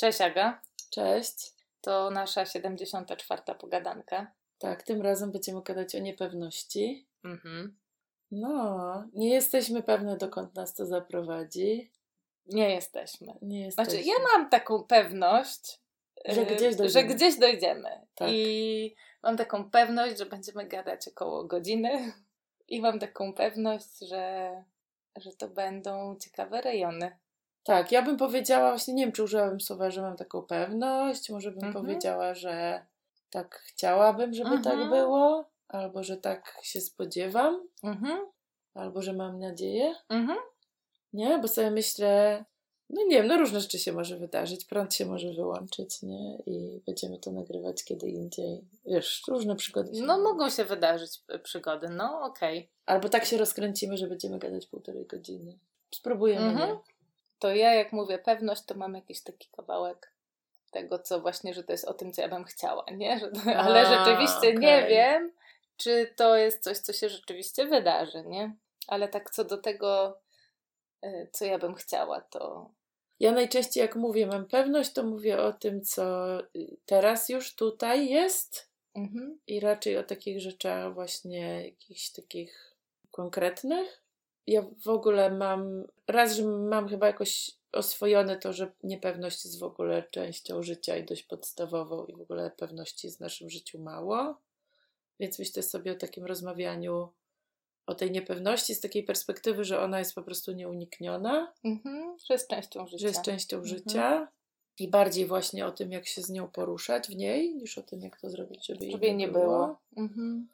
Cześć Aga, Cześć. to nasza 74. pogadanka. Tak, tym razem będziemy gadać o niepewności. Mhm. No, nie jesteśmy pewne, dokąd nas to zaprowadzi. Nie jesteśmy. Nie jesteśmy. Znaczy, ja mam taką pewność, Że y, gdzieś że dojdziemy. gdzieś dojdziemy. Tak. I mam taką pewność, że będziemy gadać około godziny. I mam taką pewność, że, że to będą ciekawe rejony. Tak, ja bym powiedziała, właśnie nie wiem, czy użyłabym słowa, że mam taką pewność. Może bym Mhm. powiedziała, że tak chciałabym, żeby Mhm. tak było. Albo, że tak się spodziewam. Mhm. Albo, że mam nadzieję. Mhm. Nie, bo sobie myślę, no nie wiem, no różne rzeczy się może wydarzyć, prąd się może wyłączyć, nie? I będziemy to nagrywać kiedy indziej. Wiesz, różne przygody się No mogą. mogą się wydarzyć y, przygody, no okej. Albo tak się rozkręcimy, że będziemy gadać półtorej godziny. Spróbujemy, Mhm. nie? To ja, jak mówię pewność, to mam jakiś taki kawałek tego, co właśnie, że to jest o tym, co ja bym chciała, nie? Że, ale A, rzeczywiście nie okej. wiem, czy to jest coś, co się rzeczywiście wydarzy, nie? Ale tak co do tego, y, co ja bym chciała, to Ja najczęściej jak mówię, mam pewność, to mówię o tym, co y, teraz już tutaj jest mhm. i raczej o takich rzeczach właśnie jakichś takich konkretnych. Ja w ogóle mam, raz, że mam chyba jakoś oswojone to, że niepewność jest w ogóle częścią życia i dość podstawową i w ogóle pewności jest w naszym życiu mało. Więc myślę sobie o takim rozmawianiu o tej niepewności z takiej perspektywy, że ona jest po prostu nieunikniona, Mhm. że jest częścią życia. że jest częścią Mhm. życia i bardziej właśnie o tym, jak się z nią poruszać w niej, niż o tym, jak to zrobić, żeby jej Żeby jej nie nie było. było. Mhm.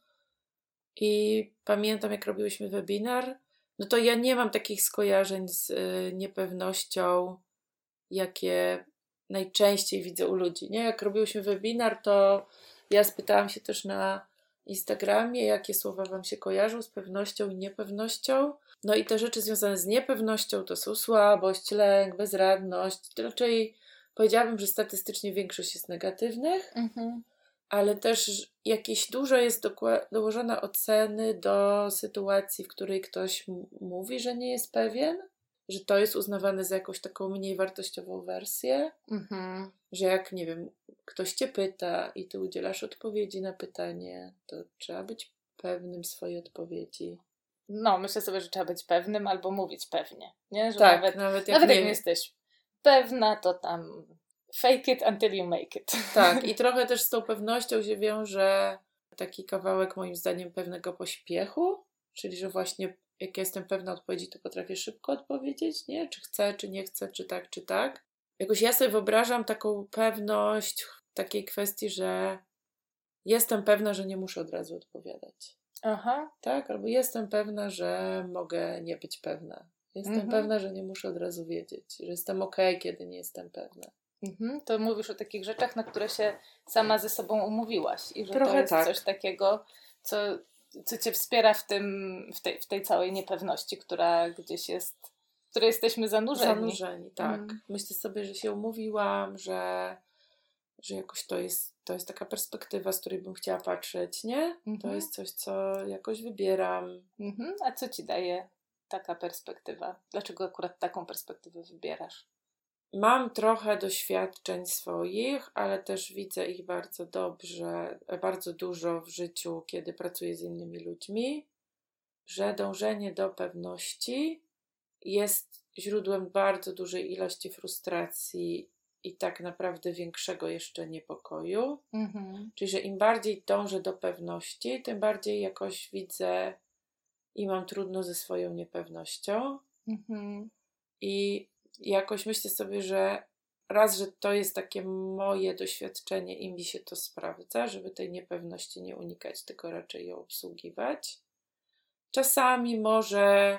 I pamiętam, jak robiłyśmy webinar, no to ja nie mam takich skojarzeń z y, niepewnością, jakie najczęściej widzę u ludzi. Nie? Jak robiłyśmy webinar, to ja spytałam się też na Instagramie, jakie słowa Wam się kojarzą z pewnością i niepewnością. No i te rzeczy związane z niepewnością to są słabość, lęk, bezradność. To raczej powiedziałabym, że statystycznie większość jest negatywnych Mhm. ale też jakieś dużo jest dołożone oceny do sytuacji, w której ktoś mówi, że nie jest pewien, że to jest uznawane za jakąś taką mniej wartościową wersję, Mhm. że jak, nie wiem, ktoś cię pyta i ty udzielasz odpowiedzi na pytanie, to trzeba być pewnym swojej odpowiedzi. No, myślę sobie, że trzeba być pewnym albo mówić pewnie, nie? Że tak, nawet, nawet, jak nawet jak nie jesteś pewna, to tam fake it until you make it. Tak, i trochę też z tą pewnością się wiąże taki kawałek moim zdaniem pewnego pośpiechu, czyli że właśnie jak ja jestem pewna odpowiedzi, to potrafię szybko odpowiedzieć, nie? Czy chcę, czy nie chcę, czy tak, czy tak. Jakoś ja sobie wyobrażam taką pewność takiej kwestii, że jestem pewna, że nie muszę od razu odpowiadać. Aha. Tak? Albo jestem pewna, że mogę nie być pewna. Jestem Mhm. pewna, że nie muszę od razu wiedzieć, że jestem okej, kiedy nie jestem pewna. Mhm. To mówisz o takich rzeczach, na które się sama ze sobą umówiłaś i że to Trochę jest tak. coś takiego, co, co cię wspiera w, tym, w, tej, w tej całej niepewności, która gdzieś jest, w której jesteśmy zanurzeni. Zanurzeni, tak. Mm. Myślę sobie, że się umówiłam, że, że jakoś to jest, to jest taka perspektywa, z której bym chciała patrzeć, nie? To Mhm. jest coś, co jakoś wybieram. Mhm. A co ci daje taka perspektywa? Dlaczego akurat taką perspektywę wybierasz? Mam trochę doświadczeń swoich, ale też widzę ich bardzo dobrze, bardzo dużo w życiu, kiedy pracuję z innymi ludźmi, że dążenie do pewności jest źródłem bardzo dużej ilości frustracji i tak naprawdę większego jeszcze niepokoju. Mhm. Czyli, że im bardziej dążę do pewności, tym bardziej jakoś widzę i mam trudno ze swoją niepewnością. Mhm. I jakoś myślę sobie, że raz, że to jest takie moje doświadczenie i mi się to sprawdza, żeby tej niepewności nie unikać, tylko raczej ją obsługiwać. Czasami może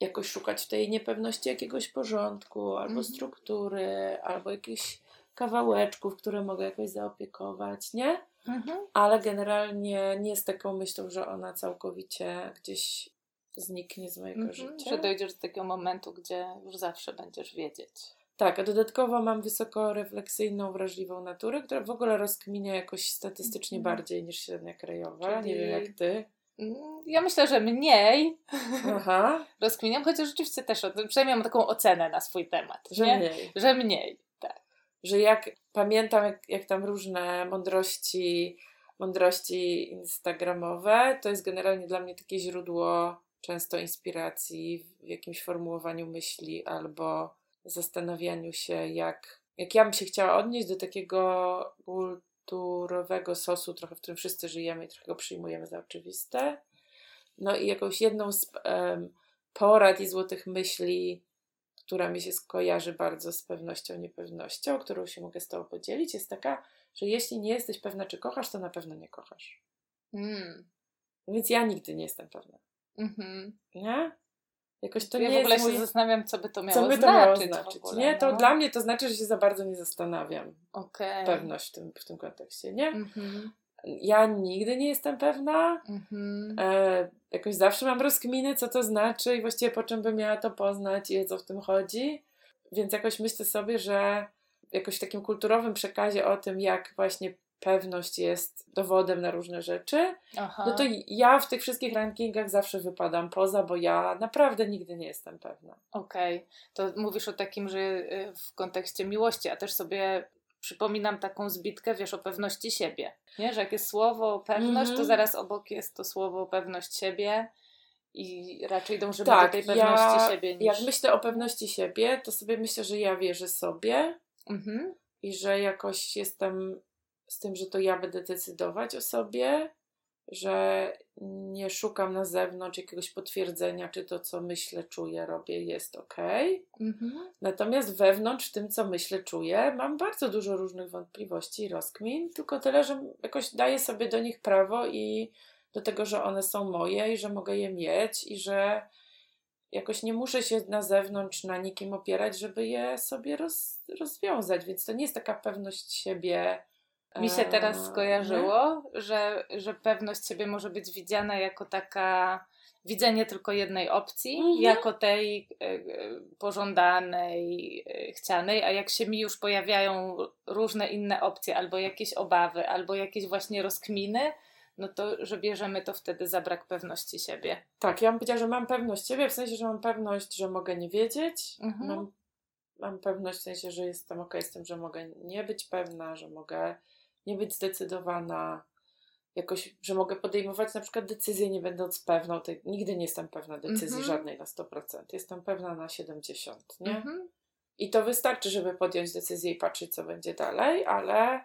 jakoś szukać w tej niepewności jakiegoś porządku, albo Mhm. struktury, albo jakichś kawałeczków, które mogę jakoś zaopiekować, nie? Mhm. Ale generalnie nie z taką myślą, że ona całkowicie gdzieś zniknie z mojego Mhm. życia. Że dojdziesz do takiego momentu, gdzie już zawsze będziesz wiedzieć. Tak, a dodatkowo mam wysoko refleksyjną, wrażliwą naturę, która w ogóle rozkminia jakoś statystycznie Mhm. bardziej niż średnia krajowa. Nie Czyli- wiem jak ty. Mm, Ja myślę, że mniej Aha, rozkminiam, chociaż rzeczywiście też przynajmniej mam taką ocenę na swój temat. że nie? mniej. Że mniej, tak. że jak pamiętam, jak, jak tam różne mądrości, mądrości instagramowe, to jest generalnie dla mnie takie źródło często inspiracji w jakimś formułowaniu myśli albo zastanawianiu się, jak, jak ja bym się chciała odnieść do takiego kulturowego sosu, trochę w którym wszyscy żyjemy i trochę go przyjmujemy za oczywiste. No i jakąś jedną z um, porad i złotych myśli, która mi się skojarzy bardzo z pewnością, niepewnością, którą się mogę z Tobą podzielić, jest taka, że jeśli nie jesteś pewna, czy kochasz, to na pewno nie kochasz. Mm. Więc ja nigdy nie jestem pewna. Mm-hmm. Nie? Jakoś to ja nie w ogóle jest się mój... zastanawiam, co by to miało co by to znaczyć. Miało znaczyć ogóle, nie, to no. dla mnie to znaczy, że się za bardzo nie zastanawiam. Okay. Pewność w tym, w tym kontekście, nie? Mm-hmm. Ja nigdy nie jestem pewna. Mm-hmm. E, jakoś zawsze mam rozkminy, co to znaczy i właściwie po czym bym miała to poznać i o co w tym chodzi. Więc jakoś myślę sobie, że jakoś w takim kulturowym przekazie o tym, jak właśnie pewność jest dowodem na różne rzeczy, Aha. no to ja w tych wszystkich rankingach zawsze wypadam poza, bo ja naprawdę nigdy nie jestem pewna. Okej, okay. to mówisz o takim, że y, w kontekście miłości, a też sobie przypominam taką zbitkę, wiesz, o pewności siebie, nie? Że jak jest słowo pewność, mm -hmm. to mhm. zaraz obok jest to słowo pewność siebie i raczej dążymy tak, do tej pewności ja, siebie. Niż... Jak myślę o pewności siebie, to sobie myślę, że ja wierzę sobie -hmm. i że jakoś jestem z tym, że to ja będę decydować o sobie, że nie szukam na zewnątrz jakiegoś potwierdzenia, czy to, co myślę, czuję, robię, jest ok. Mhm. Natomiast wewnątrz, w tym, co myślę, czuję, mam bardzo dużo różnych wątpliwości i rozkmin, tylko tyle, że jakoś daję sobie do nich prawo i do tego, że one są moje i że mogę je mieć i że jakoś nie muszę się na zewnątrz na nikim opierać, żeby je sobie roz, rozwiązać. Więc to nie jest taka pewność siebie mi się teraz skojarzyło, że, że pewność siebie może być widziana jako taka widzenie tylko jednej opcji, mhm. jako tej e, e, pożądanej, e, chcianej, a jak się mi już pojawiają różne inne opcje, albo jakieś obawy, albo jakieś właśnie rozkminy, no to, że bierzemy to wtedy za brak pewności siebie. Tak, ja bym powiedziała, że mam pewność siebie, w sensie, że mam pewność, że mogę nie wiedzieć, mhm. mam, mam pewność w sensie, że jestem ok z tym, że mogę nie być pewna, że mogę nie być zdecydowana, jakoś, że mogę podejmować na przykład decyzję nie będąc pewną, tej, nigdy nie jestem pewna decyzji mm -hmm. żadnej na 100%, jestem pewna na 70%, nie? Mm -hmm. I to wystarczy, żeby podjąć decyzję i patrzeć, co będzie dalej, ale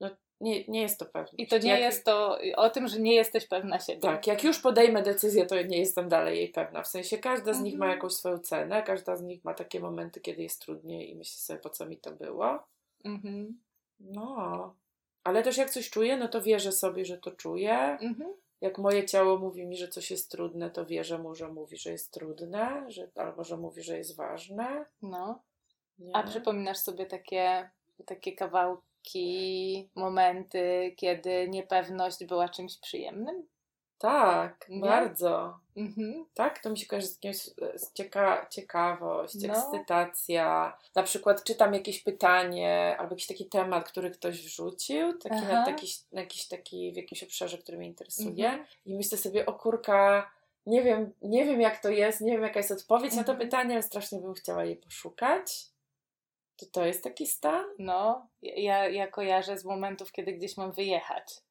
no, nie, nie jest to pewne. I to nie jak, jest to o tym, że nie jesteś pewna siebie. Tak, jak już podejmę decyzję, to nie jestem dalej jej pewna. W sensie każda z mm -hmm. nich ma mhm. jakąś swoją cenę, każda z nich ma takie momenty, kiedy jest trudniej i myślę sobie, po co mi to było. Mhm. No, ale też jak coś czuję, no to wierzę sobie, że to czuję. Mhm. Jak moje ciało mówi mi, że coś jest trudne, to wierzę mu, że mówi, że jest trudne, że, albo że mówi, że jest ważne. No. Nie? A przypominasz sobie takie, takie kawałki, momenty, kiedy niepewność była czymś przyjemnym? Tak, nie? bardzo. Mhm. Tak, to mi się kojarzy z jakimś z cieka ciekawość, no. ekscytacja. Na przykład czytam jakieś pytanie albo jakiś taki temat, który ktoś wrzucił, taki na, taki, na jakiś taki w jakimś obszarze, który mnie interesuje. Mhm. I myślę sobie, o kurka, nie wiem, nie wiem jak to jest, nie wiem jaka jest odpowiedź mhm. na to mhm. pytanie, ale strasznie bym chciała jej poszukać. To to jest taki stan? No, ja, ja kojarzę z momentów, kiedy gdzieś mam wyjechać.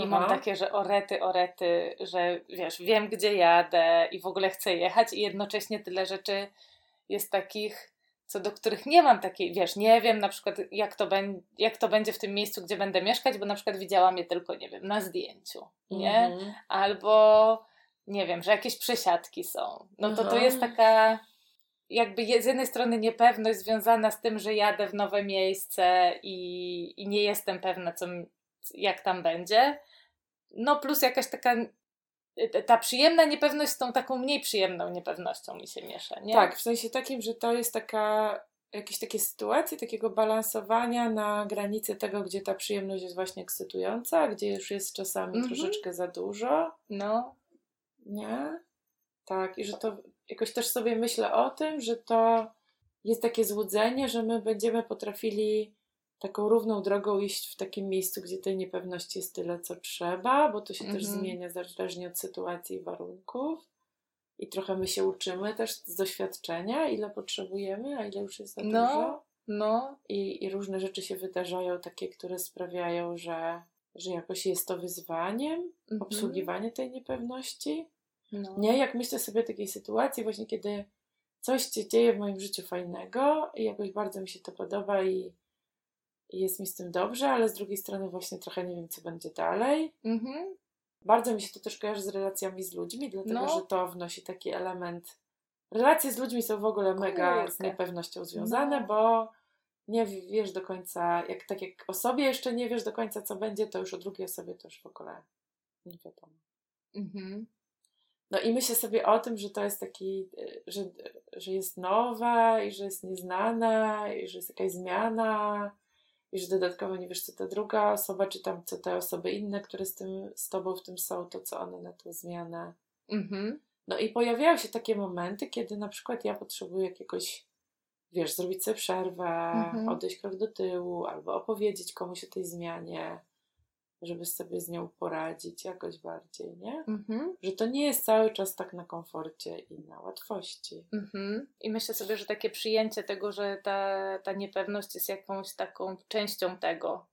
I mam takie, że orety, orety, że wiesz, wiem gdzie jadę i w ogóle chcę jechać i jednocześnie tyle rzeczy jest takich, co do których nie mam takiej, wiesz, nie wiem na przykład jak to, ben, jak to będzie w tym miejscu, gdzie będę mieszkać, bo na przykład widziałam je tylko, nie wiem, na zdjęciu, nie? Mhm. Albo nie wiem, że jakieś przesiadki są. No to to jest taka jakby z jednej strony niepewność związana z tym, że jadę w nowe miejsce i, i nie jestem pewna, co, jak tam będzie. No plus jakaś taka y, ta przyjemna niepewność z tą taką mniej przyjemną niepewnością mi się miesza, nie? Tak, w sensie takim, że to jest taka jakieś takie sytuacje takiego balansowania na granicy tego, gdzie ta przyjemność jest właśnie ekscytująca, gdzie już jest czasami mm -hmm. troszeczkę za dużo. No. Nie? Tak, i że to jakoś też sobie myślę o tym, że to jest takie złudzenie, że my będziemy potrafili taką równą drogą iść w takim miejscu, gdzie tej niepewności jest tyle, co trzeba, bo to się też mhm. zmienia zależnie od sytuacji i warunków. I trochę my się uczymy też z doświadczenia, ile potrzebujemy, a ile już jest za no, dużo. No. I, I różne rzeczy się wydarzają, takie, które sprawiają, że, że jakoś jest to wyzwaniem, mhm. obsługiwanie tej niepewności. No. Nie, jak myślę sobie o takiej sytuacji, właśnie kiedy coś się dzieje w moim życiu fajnego i jakoś bardzo mi się to podoba i, i jest mi z tym dobrze, ale z drugiej strony właśnie trochę nie wiem, co będzie dalej. Mhm. Bardzo mi się to też kojarzy z relacjami z ludźmi, dlatego no. że to wnosi taki element. Relacje z ludźmi są w ogóle mega z niepewnością związane, no. bo nie wiesz do końca, jak, tak jak o sobie jeszcze nie wiesz do końca, co będzie, to już o drugiej osobie to już w ogóle nie wiadomo. Mhm. No i myślę sobie o tym, że to jest taki, że, że jest nowa i że jest nieznana i że jest jakaś zmiana i że dodatkowo nie wiesz, co ta druga osoba, czy tam co te osoby inne, które z, tym, z tobą w tym są, to co one na tą zmianę. Mhm. No i pojawiają się takie momenty, kiedy na przykład ja potrzebuję jakiegoś, wiesz, zrobić sobie przerwę, mhm. odejść krok do tyłu, albo opowiedzieć komuś o tej zmianie żeby sobie z nią poradzić jakoś bardziej, nie? Mhm. Że to nie jest cały czas tak na komforcie i na łatwości. Mhm. I myślę sobie, że takie przyjęcie tego, że ta, ta niepewność jest jakąś taką częścią tego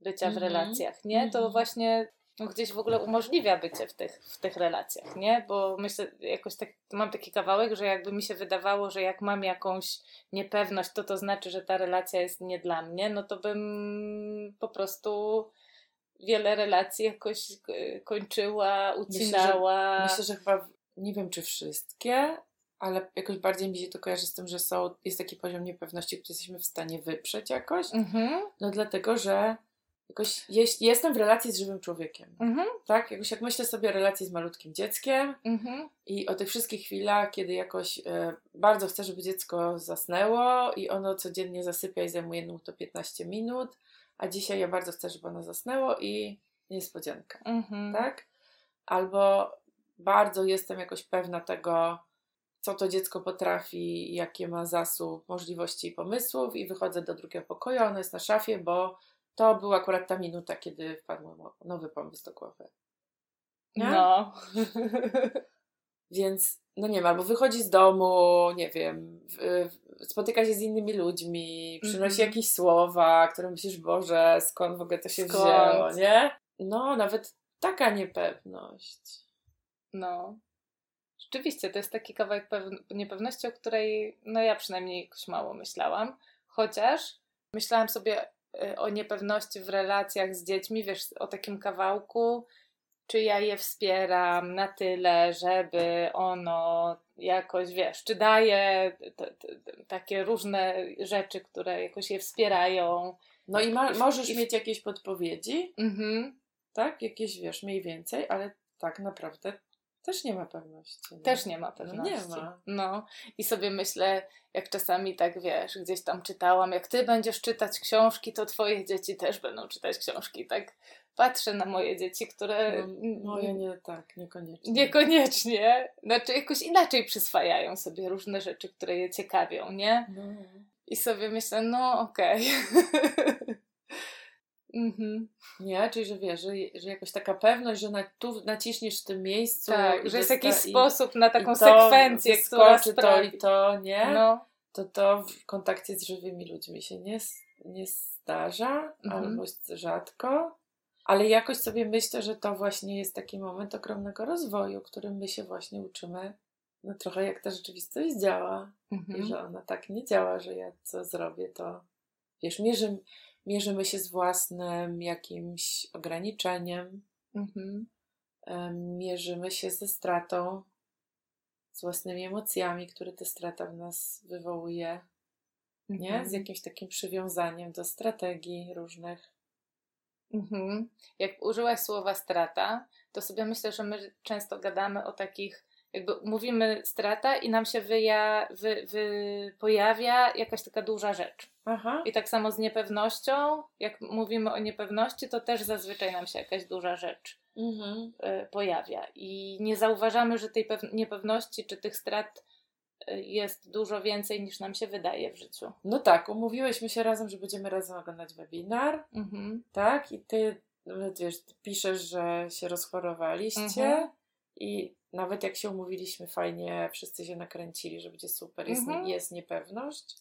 bycia w mhm. relacjach, nie? To właśnie gdzieś w ogóle umożliwia bycie w tych, w tych relacjach, nie? Bo myślę, jakoś tak, mam taki kawałek, że jakby mi się wydawało, że jak mam jakąś niepewność, to to znaczy, że ta relacja jest nie dla mnie, no to bym po prostu wiele relacji jakoś e, kończyła, ucinała. Myślę, że, myślę, że chyba nie wiem, czy wszystkie, ale jakoś bardziej mi się to kojarzy z tym, że są, jest taki poziom niepewności, który jesteśmy w stanie wyprzeć jakoś. Mhm. No dlatego, że jakoś jest, jestem w relacji z żywym człowiekiem. Mhm. Tak? Jakoś jak myślę sobie o relacji z malutkim dzieckiem mhm. i o tych wszystkich chwilach, kiedy jakoś e, bardzo chcę, żeby dziecko zasnęło i ono codziennie zasypia i zajmuje mu to 15 minut a dzisiaj ja bardzo chcę, żeby ono zasnęło i niespodzianka, mhm. tak? Albo bardzo jestem jakoś pewna tego, co to dziecko potrafi, jakie ma zasób możliwości i pomysłów i wychodzę do drugiego pokoju, ono jest na szafie, bo to była akurat ta minuta, kiedy wpadł nowy pomysł do głowy. Nie? No. Więc, no nie wiem, albo wychodzi z domu, nie wiem, spotyka się z innymi ludźmi, przynosi mm -hmm. jakieś słowa, które myślisz, Boże, skąd w ogóle to się skąd? wzięło, nie? No, nawet taka niepewność. No. Rzeczywiście, to jest taki kawałek niepewności, o której no ja przynajmniej jakoś mało myślałam. Chociaż myślałam sobie y, o niepewności w relacjach z dziećmi, wiesz, o takim kawałku, czy ja je wspieram na tyle, żeby ono jakoś, wiesz, czy daje takie różne rzeczy, które jakoś je wspierają. No i ma, możesz I... mieć jakieś podpowiedzi, mhm. tak? Jakieś, wiesz, mniej więcej, ale tak naprawdę też nie ma pewności. Nie? Też nie ma pewności. No nie ma. No i sobie myślę, jak czasami tak wiesz, gdzieś tam czytałam, jak ty będziesz czytać książki, to twoje dzieci też będą czytać książki, tak? Patrzę na moje dzieci, które. No, moje nie tak, niekoniecznie. Niekoniecznie. Znaczy, jakoś inaczej przyswajają sobie różne rzeczy, które je ciekawią, nie? No. I sobie myślę, no okej. Okay. Mhm. Nie, czyli że wiesz, że, że jakoś taka pewność, że na, tu naciśniesz w tym miejscu. Tak, że jest jakiś i, sposób na taką sekwencję, która sprawi. to i to, nie? No. To to w kontakcie z żywymi ludźmi się nie, nie zdarza, mhm. albo rzadko. Ale jakoś sobie myślę, że to właśnie jest taki moment ogromnego rozwoju, którym my się właśnie uczymy, no trochę jak ta rzeczywistość działa. Mhm. I że ona tak nie działa, że ja co zrobię, to wiesz, mierzy, mierzymy się z własnym jakimś ograniczeniem, mhm. mierzymy się ze stratą, z własnymi emocjami, które ta strata w nas wywołuje, nie? Z mhm. jakimś takim przywiązaniem do strategii różnych. Mhm. Jak użyłaś słowa strata, to sobie myślę, że my często gadamy o takich, jakby mówimy strata i nam się wyja, wy, wy, pojawia jakaś taka duża rzecz. Aha. I tak samo z niepewnością, jak mówimy o niepewności, to też zazwyczaj nam się jakaś duża rzecz mhm. y, pojawia. I nie zauważamy, że tej niepewności czy tych strat jest dużo więcej niż nam się wydaje w życiu. No tak, umówiłyśmy się razem, że będziemy razem oglądać webinar, mhm. tak? I ty wiesz, piszesz, że się rozchorowaliście mhm. i nawet jak się umówiliśmy fajnie, wszyscy się nakręcili, że będzie super, jest, mhm. jest niepewność.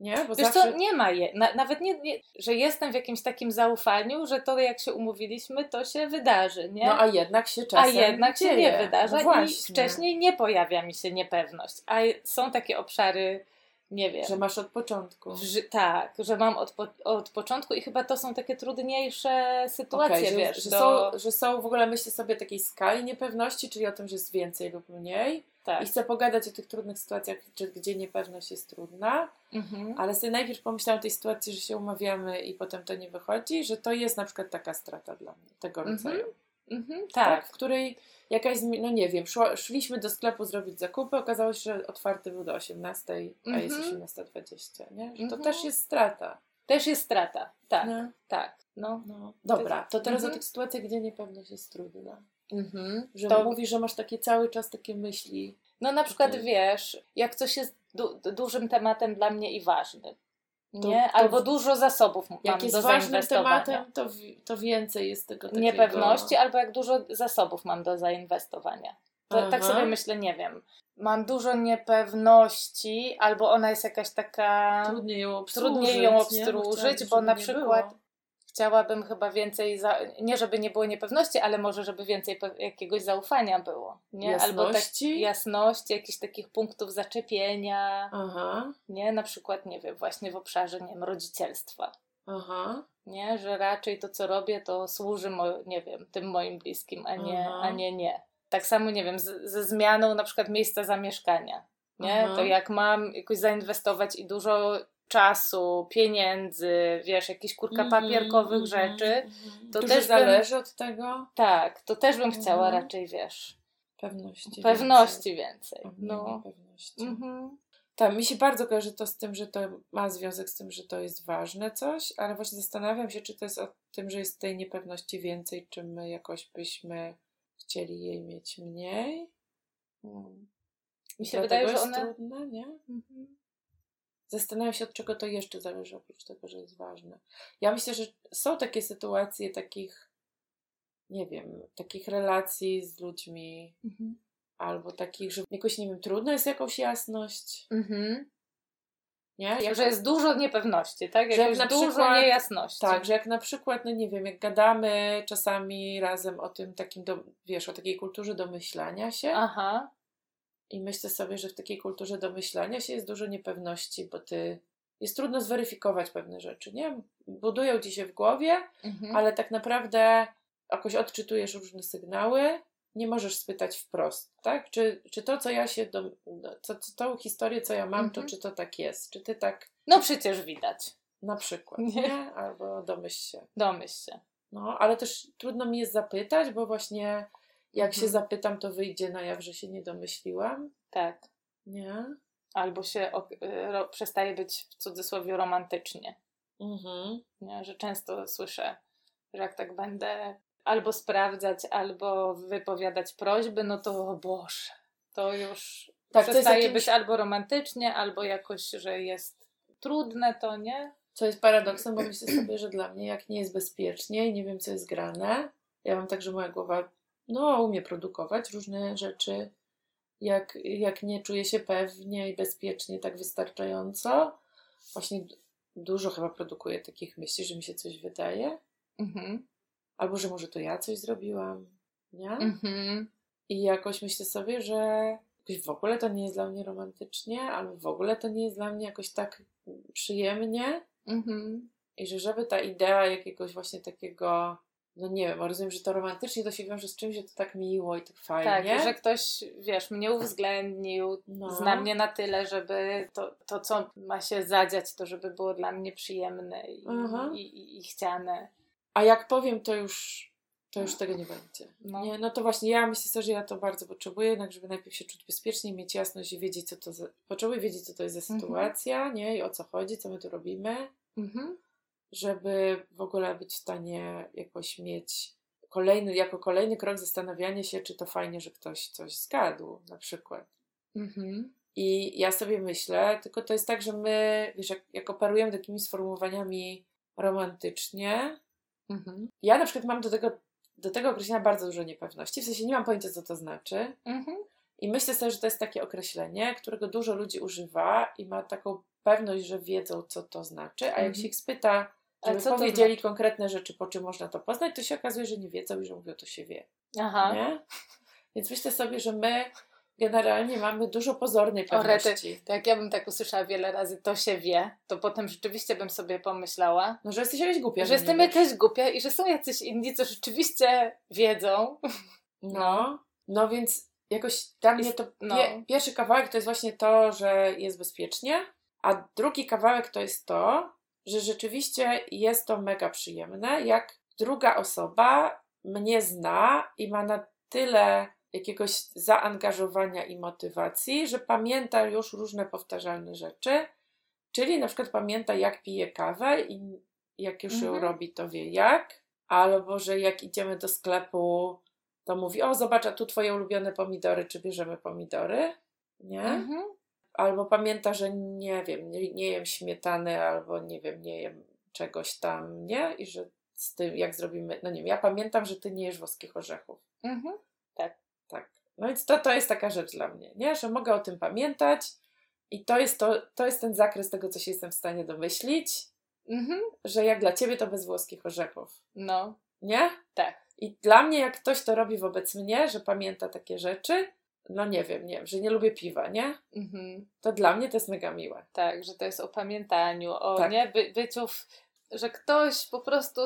Nie? Bo Wiesz zawsze... co, nie ma je. Na, nawet nie, nie, że jestem w jakimś takim zaufaniu, że to jak się umówiliśmy, to się wydarzy, nie? No a jednak się czasem A jednak dzieje. się nie wydarza no i wcześniej nie pojawia mi się niepewność. A są takie obszary, nie wiem. Że masz od początku. Że, tak, że mam od, po, od początku i chyba to są takie trudniejsze sytuacje, okay, wiesz. Że, że, do... są, że są w ogóle, myślę sobie, takiej skali niepewności, czyli o tym, że jest więcej lub mniej tak. I chcę pogadać o tych trudnych sytuacjach, gdzie niepewność jest trudna, mhm. ale sobie najpierw pomyślałam o tej sytuacji, że się umawiamy i potem to nie wychodzi, że to jest na przykład taka strata dla mnie, tego mhm. rodzaju. Mhm. Tak. tak. W której jakaś, no nie wiem, szło, szliśmy do sklepu zrobić zakupy, okazało się, że otwarty był do 18, a jest 18.20, mhm. nie? Że to mhm. też jest strata. Też jest strata, tak, no. tak. No. no. Dobra, to teraz o tych sytuacjach, gdzie niepewność jest trudna. Mhm. Że to... mówisz, że masz takie cały czas takie myśli. No na przykład okay. wiesz, jak coś jest du dużym tematem dla mnie i ważnym. Nie? To, to Albo dużo zasobów mam jak jest do ważnym tematem, to, to więcej jest tego takiego... Niepewności, albo jak dużo zasobów mam do zainwestowania. To, tak sobie myślę, nie wiem. Mam dużo niepewności, albo ona jest jakaś taka. Trudniej ją obsłużyć, trudniej ją obsłużyć bo, bo na przykład chciałabym chyba więcej, za, nie żeby nie było niepewności, ale może żeby więcej jakiegoś zaufania było. Nie? Jasności? Albo tak, jasności, jakichś takich punktów zaczepienia. Aha. Nie? Na przykład, nie wiem, właśnie w obszarze, nie wiem, rodzicielstwa. Aha. Nie? Że raczej to, co robię, to służy, mo- nie wiem, tym moim bliskim, a nie, a nie nie. Tak samo, nie wiem, z, ze zmianą na przykład miejsca zamieszkania. Nie? Aha. To jak mam jakoś zainwestować i dużo czasu, pieniędzy, wiesz, jakichś kurka -hmm, papierkowych mm -hmm, rzeczy, mhm. to też zależy bym, od tego. Tak, to też bym chciała mm -hmm. raczej, wiesz, pewności, pewności więcej. więcej. No. Pewności. Tak, mi się bardzo kojarzy to z tym, że to ma związek z tym, że to jest ważne coś, ale właśnie zastanawiam się, czy to jest o tym, że jest tej niepewności więcej, czy my jakoś byśmy chcieli jej mieć mniej. Hmm. Mi się wydaje, że one... trudne, nie? Mhm. Zastanawiam się, od czego to jeszcze zależy, oprócz tego, że jest ważne. Ja myślę, że są takie sytuacje takich, nie wiem, takich relacji z ludźmi, mhm. albo takich, że jakoś, nie wiem, trudno jest jakąś jasność. Mhm. Nie? Jak, że jest dużo niepewności, tak? Że jak na dużo przykład, niejasności. Tak, że jak na przykład, no nie wiem, jak gadamy czasami razem o tym takim, do, wiesz, o takiej kulturze domyślania się, Aha. I myślę sobie, że w takiej kulturze domyślania się jest dużo niepewności, bo ty jest trudno zweryfikować pewne rzeczy, nie? Budują ci się w głowie, mhm. ale tak naprawdę jakoś odczytujesz różne sygnały, nie możesz spytać wprost, tak? Czy, czy to, co ja się, do, co, co, tą historię, co ja mam, mhm. to czy to tak jest? Czy ty tak... No przecież widać. Na przykład, nie? nie? Albo domyśl się. Domyśl się. No, ale też trudno mi jest zapytać, bo właśnie jak mhm. się zapytam, to wyjdzie na jaw, że się nie domyśliłam. Tak. Nie? Albo się y, ro, przestaje być w cudzysłowie romantycznie. Mhm. Nie? Że często słyszę, że jak tak będę albo sprawdzać, albo wypowiadać prośby, no to o Boże, to już tak, przestaje jakimś... być albo romantycznie, albo jakoś, że jest trudne to, nie? Co jest paradoksem, bo myślę sobie, że dla mnie jak nie jest bezpiecznie i nie wiem, co jest grane, ja mam tak, że moja głowa no, umie produkować różne rzeczy. Jak, jak nie czuje się pewnie i bezpiecznie, tak wystarczająco. Właśnie dużo chyba produkuje takich myśli, że mi się coś wydaje. Mhm. Albo że może to ja coś zrobiłam. Nie? Mhm. I jakoś myślę sobie, że w ogóle to nie jest dla mnie romantycznie, albo w ogóle to nie jest dla mnie jakoś tak przyjemnie. Mhm. I że żeby ta idea jakiegoś właśnie takiego no nie wiem, rozumiem, że to romantycznie to się wiąże z czymś, że to tak miło i tak fajnie. Tak, że ktoś, wiesz, mnie uwzględnił, no. zna mnie na tyle, żeby to, to, co ma się zadziać, to żeby było dla mnie przyjemne i, i, i, i chciane. A jak powiem, to już to już tego nie będzie. No. Nie, no to właśnie ja myślę że ja to bardzo potrzebuję, jednak żeby najpierw się czuć bezpiecznie, mieć jasność i wiedzieć, co to za, potrzebuję wiedzieć, co to jest za mhm. sytuacja, nie? I o co chodzi, co my tu robimy. Mhm żeby w ogóle być w stanie jakoś mieć kolejny, jako kolejny krok zastanawianie się, czy to fajnie, że ktoś coś zgadł, na przykład. Mhm. I ja sobie myślę, tylko to jest tak, że my, wiesz, jak, jak operujemy takimi sformułowaniami romantycznie, mhm. ja na przykład mam do tego, do tego określenia bardzo dużo niepewności, w sensie nie mam pojęcia, co to znaczy. Mhm. I myślę sobie, że to jest takie określenie, którego dużo ludzi używa i ma taką pewność, że wiedzą, co to znaczy, a jak Mhm. się ich spyta, A co powiedzieli znaczy? konkretne rzeczy, po czym można to poznać, to się okazuje, że nie wiedzą i że mówią, to się wie. Aha. Nie? Więc myślę sobie, że my generalnie mamy dużo pozornej pewności. To jak ja bym tak usłyszała wiele razy, to się wie, to potem rzeczywiście bym sobie pomyślała, No, że jesteś jakaś głupia. że nie jestem jakaś głupia i że są jacyś inni, co rzeczywiście wiedzą. No, no więc jakoś dla mnie to no. pie, pierwszy kawałek to jest właśnie to, że jest bezpiecznie, a drugi kawałek to jest to, że rzeczywiście jest to mega przyjemne, jak druga osoba mnie zna i ma na tyle jakiegoś zaangażowania i motywacji, że pamięta już różne powtarzalne rzeczy, czyli na przykład pamięta jak pije kawę i jak już ją Mhm. robi, to wie jak, albo że jak idziemy do sklepu, to mówi, o zobacz, a tu twoje ulubione pomidory, czy bierzemy pomidory, nie? Mhm. Albo pamięta, że nie wiem, nie, nie jem śmietany, albo nie wiem, nie jem czegoś tam, nie? I że z tym, jak zrobimy, no nie wiem, ja pamiętam, że ty nie jesz włoskich orzechów. Mhm. Tak. No więc to, to jest taka rzecz dla mnie, nie? Że mogę o tym pamiętać i to jest, to, to jest ten zakres tego, co się jestem w stanie domyślić, Mhm. że jak dla ciebie to bez włoskich orzechów, No, nie? tak. I dla mnie, jak ktoś to robi wobec mnie, że pamięta takie rzeczy, no nie wiem, nie wiem, że nie lubię piwa, nie? Mhm. To dla mnie to jest mega miłe. Tak, że to jest o pamiętaniu, o Tak. nie, By, byciu, w, że ktoś po prostu,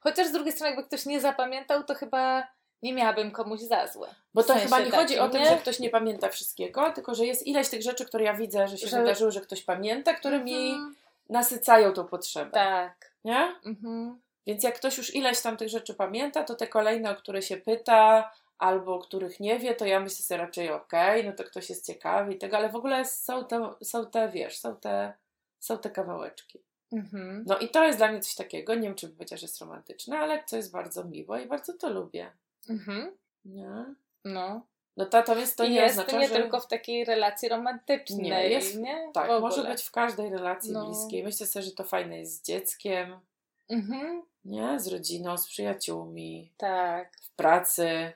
chociaż z drugiej strony jakby ktoś nie zapamiętał, to chyba nie miałabym komuś za złe. Bo to sensie chyba nie chodzi o takim, tym, nie? że ktoś nie pamięta wszystkiego, tylko że jest ileś tych rzeczy, które ja widzę, że się Że- wydarzyły, że ktoś pamięta, które mi Mhm. nasycają tą potrzebę. Tak. Nie? Mhm. Więc jak ktoś już ileś tam tych rzeczy pamięta, to te kolejne, o które się pyta, albo o których nie wie, to ja myślę sobie raczej okej, no to ktoś jest ciekawy i tego, ale w ogóle są te, są te wiesz, są te, są te kawałeczki. Mhm. No i to jest dla mnie coś takiego, nie wiem czy powiedziała, że jest romantyczne, ale co jest bardzo miłe i bardzo to lubię. Mhm. Nie? No. No natomiast to I nie jest oznacza, nie że... tylko w takiej relacji romantycznej, Nie, jest- nie? Tak, może być w każdej relacji No. bliskiej. Myślę sobie, że to fajne jest z dzieckiem, Mhm. nie? Z rodziną, z przyjaciółmi, Tak. w pracy.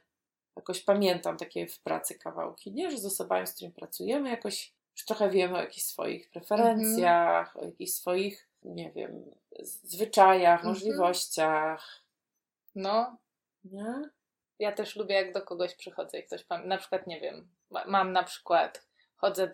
Jakoś pamiętam takie w pracy kawałki, nie? Że z osobami, z którymi pracujemy, jakoś już trochę wiemy o jakichś swoich preferencjach, o jakichś swoich, nie wiem, zwyczajach, Mhm. możliwościach, No, nie? ja też lubię, jak do kogoś przychodzę i ktoś pamięta. Na przykład, nie wiem, ma- mam na przykład, chodzę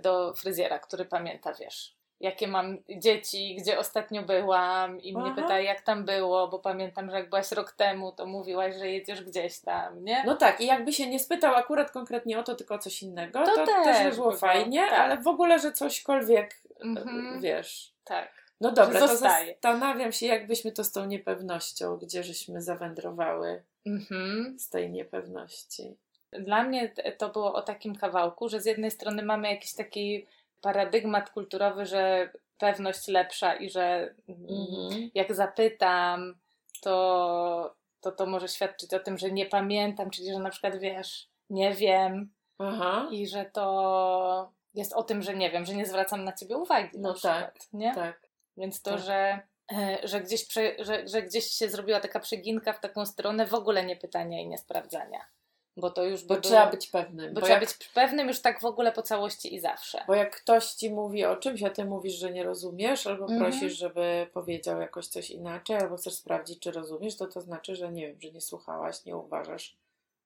do fryzjera, który pamięta, wiesz, jakie mam dzieci, gdzie ostatnio byłam i mnie Aha. pyta, jak tam było, bo pamiętam, że jak byłaś rok temu, to mówiłaś, że jedziesz gdzieś tam, nie? No tak, i jakby się nie spytał akurat konkretnie o to, tylko o coś innego, To to, też też by by było było, fajnie, tak. ale w ogóle, że cośkolwiek, Mhm. wiesz, Tak. No dobra, to zastanawiam się, jakbyśmy to z tą niepewnością, gdzie żeśmy zawędrowały Mhm. z tej niepewności. Dla mnie to było o takim kawałku, że z jednej strony mamy jakiś taki paradygmat kulturowy, że pewność lepsza i że Mhm. jak zapytam, to, to to może świadczyć o tym, że nie pamiętam, czyli że na przykład wiesz, nie wiem Aha, i że to jest o tym, że nie wiem, że nie zwracam na ciebie uwagi. No na przykład, nie? tak. Więc to, Tak. że, e, że, gdzieś prze, że, że gdzieś się zrobiła taka przeginka w taką stronę w ogóle nie pytania i nie sprawdzania. Bo to już by Bo było, trzeba być pewnym. bo Bo trzeba jak, być pewnym już tak w ogóle po całości i zawsze. bo jak ktoś ci mówi o czymś, a ty mówisz, że nie rozumiesz, albo Mhm. prosisz, żeby powiedział jakoś coś inaczej, albo chcesz sprawdzić, czy rozumiesz, to to znaczy, że nie wiem, że nie słuchałaś, nie uważasz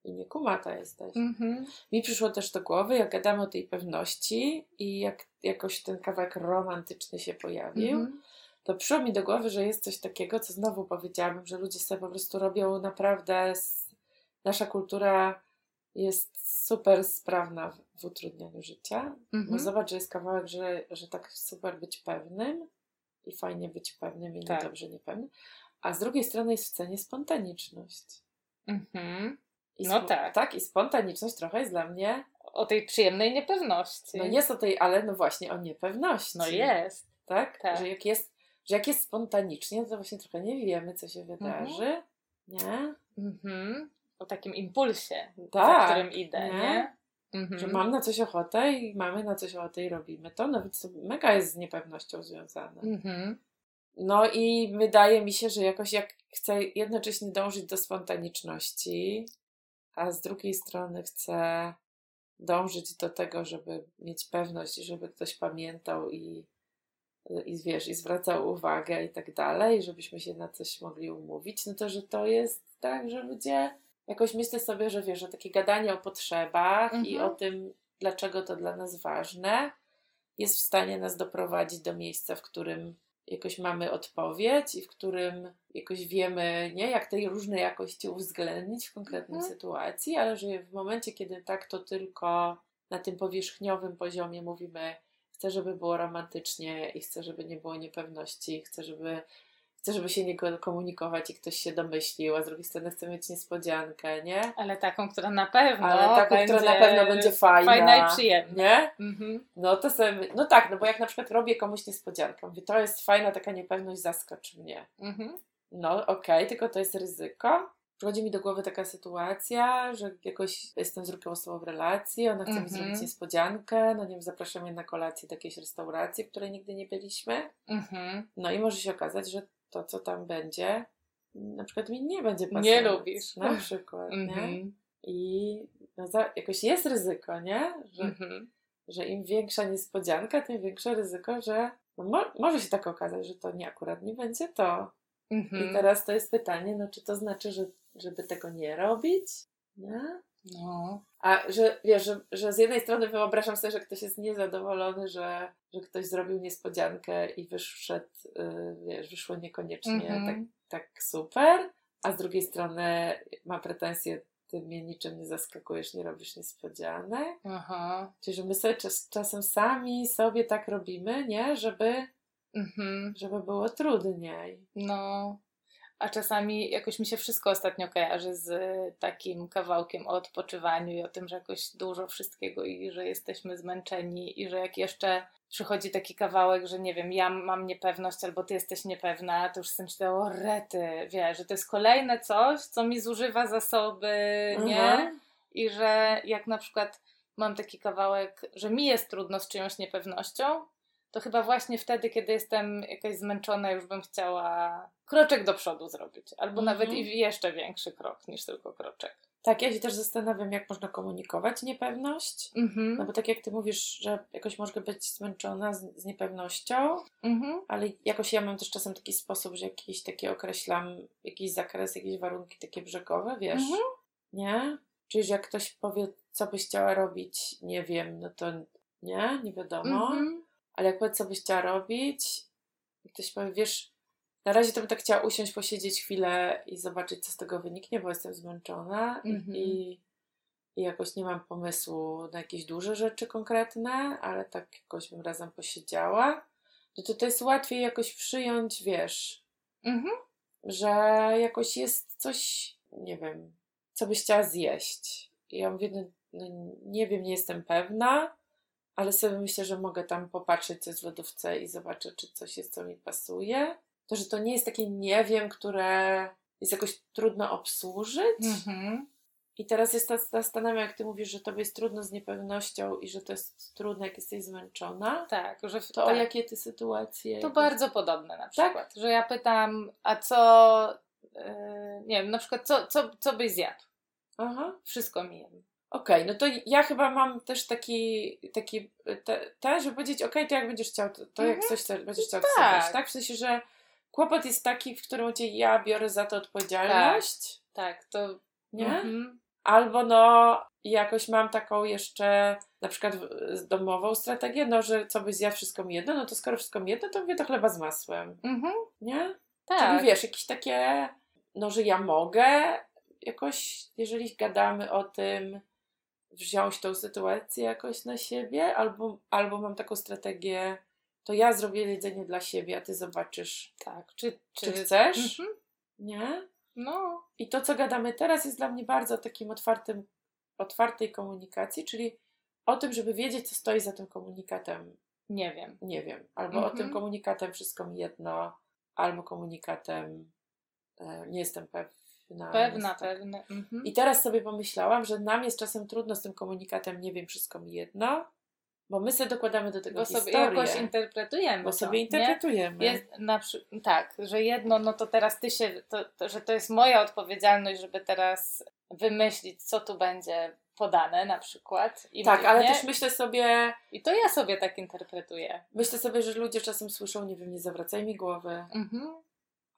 i nie kumata jesteś. Mhm. Mi przyszło też do głowy, jak gadamy o tej pewności i jak jakoś ten kawałek romantyczny się pojawił, Mhm. to przyszło mi do głowy, że jest coś takiego, co znowu powiedziałabym, że ludzie sobie po prostu robią naprawdę. s- Nasza kultura jest super sprawna w, utrudnianiu życia. No Mhm. zobacz, że jest kawałek, że, że tak super być pewnym i fajnie być pewnym i Tak. niedobrze niepewnym. A z drugiej strony jest w cenie spontaniczność. Mhm. No spo- tak. Tak, i spontaniczność trochę jest dla mnie. O tej przyjemnej niepewności. No jest o tej, ale no właśnie o niepewności. No jest. Tak? Tak. Że jak jest, że jak jest spontanicznie, to właśnie trochę nie wiemy, co się wydarzy. Nie? Mhm. O takim impulsie, za Tak, którym idę, nie? nie? Mhm. Że mam na coś ochotę i mamy na coś ochotę i robimy to, no więc to mega jest z niepewnością związane. Mhm. No i wydaje mi się, że jakoś jak chcę jednocześnie dążyć do spontaniczności, a z drugiej strony chcę dążyć do tego, żeby mieć pewność, żeby ktoś pamiętał i, i wiesz, i zwracał uwagę i tak dalej, żebyśmy się na coś mogli umówić, no to, że to jest tak, że ludzie jakoś myślę sobie, że wiesz, że takie gadanie o potrzebach mhm. i o tym, dlaczego to dla nas ważne, jest w stanie nas doprowadzić do miejsca, w którym jakoś mamy odpowiedź i w którym jakoś wiemy, nie, jak te różne jakości uwzględnić w konkretnej mhm. sytuacji, ale że w momencie, kiedy tak to tylko na tym powierzchniowym poziomie mówimy, chcę, żeby było romantycznie i chcę, żeby nie było niepewności, chcę, żeby chcę, żeby się nie komunikować i ktoś się domyślił, a z drugiej strony chcę mieć niespodziankę, nie? Ale taką, która na pewno Ale taką, będzie która na pewno będzie fajna. Fajna i przyjemna. Nie? Mhm. No to sobie, no tak, no bo jak na przykład robię komuś niespodziankę, mówię, to jest fajna taka niepewność, zaskocz mnie. Mhm. No okej, okay, tylko to jest ryzyko. Przychodzi mi do głowy taka sytuacja, że jakoś jestem z drugą osobą w relacji, ona chce mm -hmm. mi zrobić mhm. niespodziankę, no nie wiem, zapraszam je na kolację do jakiejś restauracji, w której nigdy nie byliśmy. Mm -hmm. No i może się okazać, że to, co tam będzie, na przykład mi nie będzie pasować. Nie lubisz. Na przykład, mm -hmm. nie? Mhm. I no za, jakoś jest ryzyko, nie? Że, mm -hmm. że im większa niespodzianka, tym większe ryzyko, że no mo może się tak okazać, że to nie akurat nie będzie to. Mm -hmm. I teraz to jest pytanie, no czy to znaczy, że, żeby tego nie robić? Nie? No. A że wiesz, że, że z jednej strony wyobrażam sobie, że ktoś jest niezadowolony, że, że ktoś zrobił niespodziankę i wyszedł, yy, wiesz, wyszło niekoniecznie mm -hmm. tak, tak super, a z drugiej strony ma pretensje, ty mnie niczym nie zaskakujesz, nie robisz niespodzianek. Aha. Czyli, że my sobie czas, czasem sami sobie tak robimy, nie? Żeby, mm -hmm. żeby było trudniej. No. A czasami jakoś mi się wszystko ostatnio kojarzy z takim kawałkiem o odpoczywaniu i o tym, że jakoś dużo wszystkiego i że jesteśmy zmęczeni i że jak jeszcze przychodzi taki kawałek, że nie wiem, ja mam niepewność albo ty jesteś niepewna, to już jestem myślę, o rety, wiesz, że to jest kolejne coś, co mi zużywa zasoby, nie? Mhm. I że jak na przykład mam taki kawałek, że mi jest trudno z czyjąś niepewnością, to chyba właśnie wtedy, kiedy jestem jakaś zmęczona, już bym chciała kroczek do przodu zrobić. Albo mm -hmm. nawet i jeszcze większy krok niż tylko kroczek. Tak, ja się też zastanawiam, jak można komunikować niepewność. Mm -hmm. No bo tak jak ty mówisz, że jakoś można być zmęczona z, z niepewnością, mm -hmm. ale jakoś ja mam też czasem taki sposób, że jakiś taki określam jakiś zakres, jakieś warunki takie brzegowe, wiesz? Mhm. Nie? Czyli, że jak ktoś powie, co byś chciała robić, nie wiem, no to nie, nie wiadomo. Ale jak powiedz, co byś chciała robić, i ktoś powie, wiesz, na razie to bym tak chciała usiąść, posiedzieć chwilę i zobaczyć, co z tego wyniknie, bo jestem zmęczona mm -hmm. i, i jakoś nie mam pomysłu na jakieś duże rzeczy konkretne, ale tak jakoś bym razem posiedziała, no to to jest łatwiej jakoś przyjąć, wiesz, mm -hmm. że jakoś jest coś, nie wiem, co byś chciała zjeść. I ja mówię, no, no nie wiem, nie jestem pewna, ale sobie myślę, że mogę tam popatrzeć, co jest w lodówce i zobaczę, czy coś jest, co mi pasuje. To, że to nie jest takie nie wiem, które jest jakoś trudno obsłużyć. Mm-hmm. I teraz jest zastanawiam, jak ty mówisz, że tobie jest trudno z niepewnością i że to jest trudne, jak jesteś zmęczona. Tak, że to tak. o jakie ty sytuacje? To bardzo podobne na przykład. Tak? Że ja pytam, a co, yy, nie wiem, na przykład, co, co, co byś zjadł? Aha. Wszystko mi jem. Okej, okay, no to ja chyba mam też taki, taki te, te żeby powiedzieć, okej, okay, to jak będziesz chciał, to, to jak mhm. coś chcesz, będziesz chciał tak. tak? W sensie, że kłopot jest taki, w którym ja biorę za to odpowiedzialność. Tak, tak to... Nie? Mhm. Albo no jakoś mam taką jeszcze na przykład domową strategię, no że co byś zjadł wszystko mi jedno, no to skoro wszystko mi jedno, to mówię to chleba z masłem. Mhm. Nie? Tak. Czyli wiesz, jakieś takie, no że ja mogę jakoś, jeżeli gadamy o tym, wziąć tą sytuację jakoś na siebie, albo, albo mam taką strategię, to ja zrobię jedzenie dla siebie, a ty zobaczysz, tak, czy, czy, czy chcesz, mhm. nie? No. I to, co gadamy teraz, jest dla mnie bardzo takim otwartym, otwartej komunikacji, czyli o tym, żeby wiedzieć, co stoi za tym komunikatem. Nie wiem. Nie wiem. Albo mhm. o tym mhm. komunikatem wszystko mi jedno, albo komunikatem e, nie jestem pewna Pewna, pewna. pewna. Mhm. I teraz sobie pomyślałam, że nam jest czasem trudno z tym komunikatem, nie wiem, wszystko mi jedno, bo my sobie dokładamy do tego bo historię. sobie jakoś interpretujemy. Bo to, sobie interpretujemy. Jest na, tak, że jedno, no to teraz ty się, to, to, że to jest moja odpowiedzialność, żeby teraz wymyślić, co tu będzie podane na przykład. I tak, ale też myślę sobie... I to ja sobie tak interpretuję. Myślę sobie, że ludzie czasem słyszą, nie wiem, nie zawracaj mi głowy. Mhm.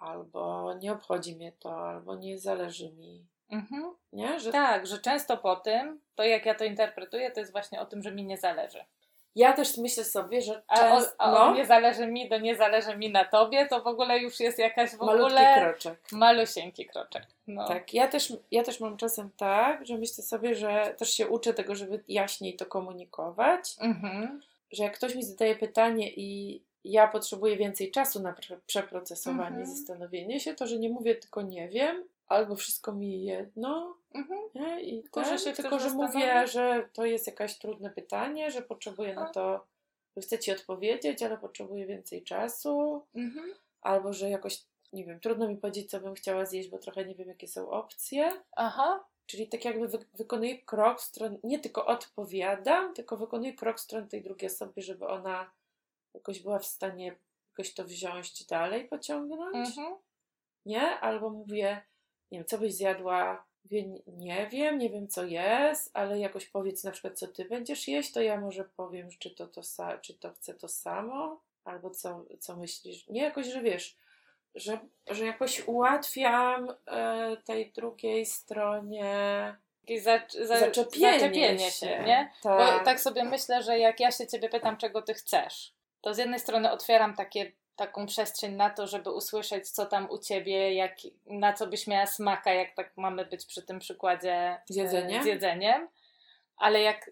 Albo nie obchodzi mnie to, albo nie zależy mi. Mhm. Nie? Że... Tak, że często po tym, to jak ja to interpretuję, to jest właśnie o tym, że mi nie zależy. Ja też myślę sobie, że często, a, o, a no. nie zależy mi, do nie zależy mi na tobie, to w ogóle już jest jakaś w Malutki ogóle... kroczek. Malusieńki kroczek. No. Tak, ja też, ja też mam czasem tak, że myślę sobie, że też się uczę tego, żeby jaśniej to komunikować, mhm. że jak ktoś mi zadaje pytanie i ja potrzebuję więcej czasu na przeprocesowanie, mhm. zastanowienie się, to że nie mówię tylko nie wiem, albo wszystko mi jedno. Mhm. Nie? I tylko, ten, że się tylko, że mówię, że to jest jakieś trudne pytanie, że potrzebuję na to, że chcę ci odpowiedzieć, ale potrzebuję więcej czasu. Mhm. Albo że jakoś, nie wiem, trudno mi powiedzieć, co bym chciała zjeść, bo trochę nie wiem, jakie są opcje. Aha. Czyli tak jakby wy wykonuję krok w stronę, nie tylko odpowiadam, tylko wykonuję krok w stronę tej drugiej osoby, żeby ona jakoś była w stanie jakoś to wziąć dalej, pociągnąć. Mhm. Nie? Albo mówię, nie wiem, co byś zjadła, Mówię, nie wiem, nie wiem co jest, ale jakoś powiedz na przykład, co ty będziesz jeść, to ja może powiem, czy to, to, czy to chcę to samo, albo co, co myślisz. Nie jakoś, że wiesz, że, że jakoś ułatwiam e, tej drugiej stronie za, za, zaczepienie, zaczepienie się, się, nie? Tak. Bo tak sobie myślę, że jak ja się ciebie pytam, czego ty chcesz, to z jednej strony otwieram takie taką przestrzeń na to, żeby usłyszeć, co tam u ciebie, jak, na co byś miała smaka, jak tak mamy być przy tym przykładzie z jedzeniem. Z jedzeniem. Ale jak y,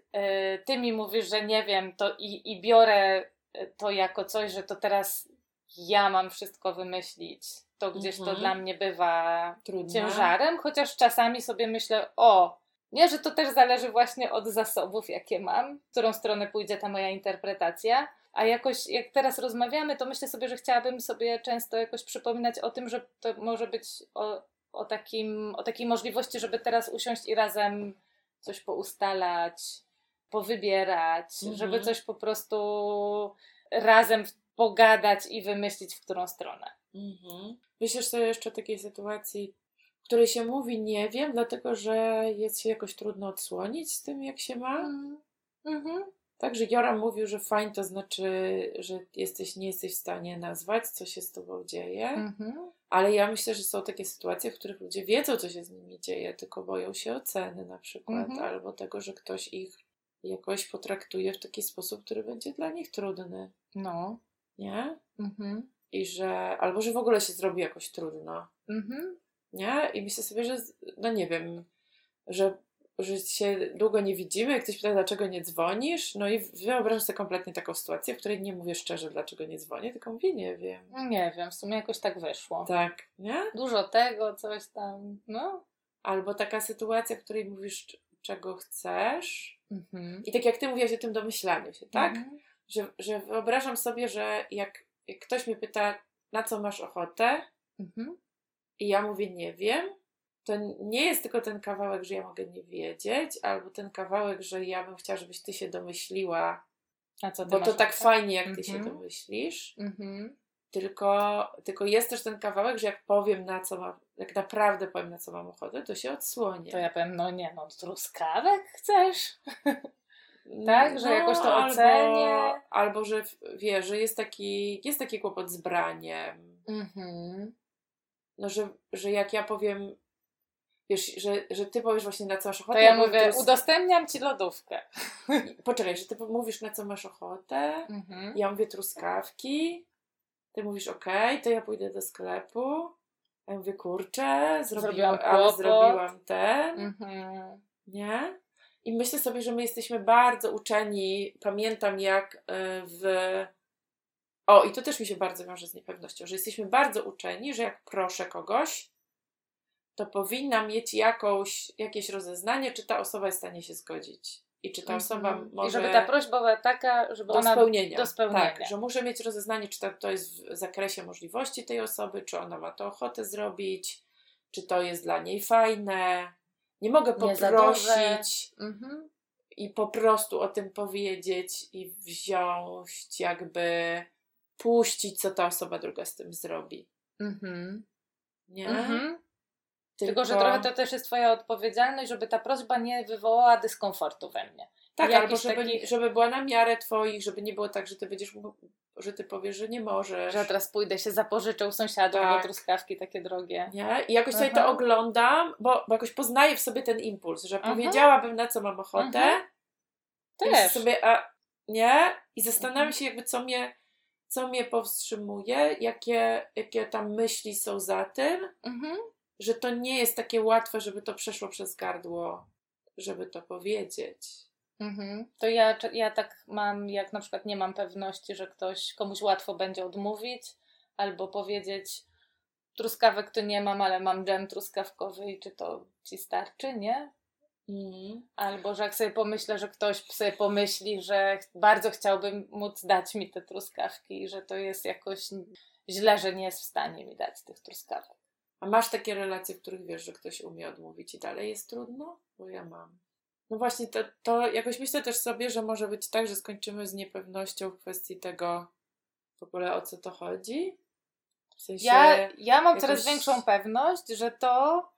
ty mi mówisz, że nie wiem, to i, i biorę e, to jako coś, że to teraz ja mam wszystko wymyślić, to gdzieś mhm. to dla mnie bywa Trudne. ciężarem, chociaż czasami sobie myślę, o, nie, że to też zależy właśnie od zasobów, jakie mam, w którą stronę pójdzie ta moja interpretacja, a jakoś jak teraz rozmawiamy, to myślę sobie, że chciałabym sobie często jakoś przypominać o tym, że to może być o, o, takim, o takiej możliwości, żeby teraz usiąść i razem coś poustalać, powybierać, mhm. żeby coś po prostu razem pogadać i wymyślić, w którą stronę. Mhm. Myślisz sobie jeszcze o takiej sytuacji, w której się mówi nie wiem, dlatego że jest się jakoś trudno odsłonić z tym, jak się ma? Mhm. Także Joram mówił, że fajnie to znaczy, że jesteś, nie jesteś w stanie nazwać, co się z tobą dzieje. Mhm. Ale ja myślę, że są takie sytuacje, w których ludzie wiedzą, co się z nimi dzieje, tylko boją się oceny na przykład, mhm. albo tego, że ktoś ich jakoś potraktuje w taki sposób, który będzie dla nich trudny. No. Nie? Mhm. I że, albo że w ogóle się zrobi jakoś trudno. Mhm. Nie? I myślę sobie, że, no nie wiem, że że się długo nie widzimy, jak ktoś pyta, dlaczego nie dzwonisz, no i wyobrażam sobie kompletnie taką sytuację, w której nie mówię szczerze, dlaczego nie dzwonię, tylko mówię, nie wiem. Nie wiem, w sumie jakoś tak wyszło. Tak, nie? Dużo tego, coś tam, no. Albo taka sytuacja, w której mówisz, czego chcesz mhm. i tak jak ty mówiłaś o tym domyślaniu się, tak? Mhm. Że, że wyobrażam sobie, że jak, jak ktoś mnie pyta, na co masz ochotę mhm. i ja mówię, nie wiem, to nie jest tylko ten kawałek, że ja mogę nie wiedzieć, albo ten kawałek, że ja bym chciała, żebyś ty się domyśliła, bo to tak fajnie, jak ty mm -hmm. się mhm. domyślisz. Mm -hmm. Tylko, tylko jest też ten kawałek, że jak powiem na co mam, jak naprawdę powiem na co mam ochotę, to się odsłonię. To ja powiem, no nie, no truskawek chcesz? tak, że no, jakoś to albo, ocenię. Albo, że wiesz, że jest taki, jest taki kłopot z braniem. Mhm. No, że, że jak ja powiem, wiesz, że, że ty powiesz właśnie na co masz ochotę. To ja mówię, udostępniam ci lodówkę. Poczekaj, że ty mówisz na co masz ochotę, mhm. ja mówię truskawki, ty mówisz ok, to ja pójdę do sklepu, ja mówię kurczę, zrobiłam, ale zrobiłam ten, mhm. nie? I myślę sobie, że my jesteśmy bardzo uczeni, pamiętam jak e, w... O, i to też mi się bardzo wiąże z niepewnością, że jesteśmy bardzo uczeni, że jak proszę kogoś, to powinna mieć jakąś, jakieś rozeznanie, czy ta osoba jest w stanie się zgodzić. I czy ta mhm. osoba może. I żeby ta prośba była taka, żeby do ona. Spełnienia. Do spełnienia. Tak, że muszę mieć rozeznanie, czy to, jest w zakresie możliwości tej osoby, czy ona ma to ochotę zrobić, czy to jest dla niej fajne. Nie mogę poprosić mhm. i po prostu o tym powiedzieć i wziąć, jakby puścić, co ta osoba druga z tym zrobi. Mhm. Nie? Mhm. Tylko, Tylko, że trochę to też jest Twoja odpowiedzialność, żeby ta prośba nie wywołała dyskomfortu we mnie. Tak, albo żeby, takich... żeby była na miarę Twoich, żeby nie było tak, że Ty będziesz, że Ty powiesz, że nie możesz. Że teraz pójdę się zapożyczę u sąsiadów, tak. bo truskawki takie drogie. Nie? I jakoś sobie Aha. to oglądam, bo, bo jakoś poznaję w sobie ten impuls, że Aha. powiedziałabym na co mam ochotę. Aha. Też. sobie, a nie? I zastanawiam mhm. się jakby co mnie, co mnie powstrzymuje, jakie, jakie tam myśli są za tym, mhm. Że to nie jest takie łatwe, żeby to przeszło przez gardło, żeby to powiedzieć. Mhm. To ja, ja tak mam, jak na przykład nie mam pewności, że ktoś komuś łatwo będzie odmówić, albo powiedzieć truskawek to nie mam, ale mam dżem truskawkowy i czy to ci starczy, nie? Mm. Albo że jak sobie pomyślę, że ktoś sobie pomyśli, że bardzo chciałbym móc dać mi te truskawki i że to jest jakoś źle, że nie jest w stanie mi dać tych truskawek. A masz takie relacje, w których wiesz, że ktoś umie odmówić i dalej jest trudno? Bo ja mam. No właśnie, to, to jakoś myślę też sobie, że może być tak, że skończymy z niepewnością w kwestii tego w ogóle o co to chodzi. W sensie ja, ja mam jakoś... coraz większą pewność, że to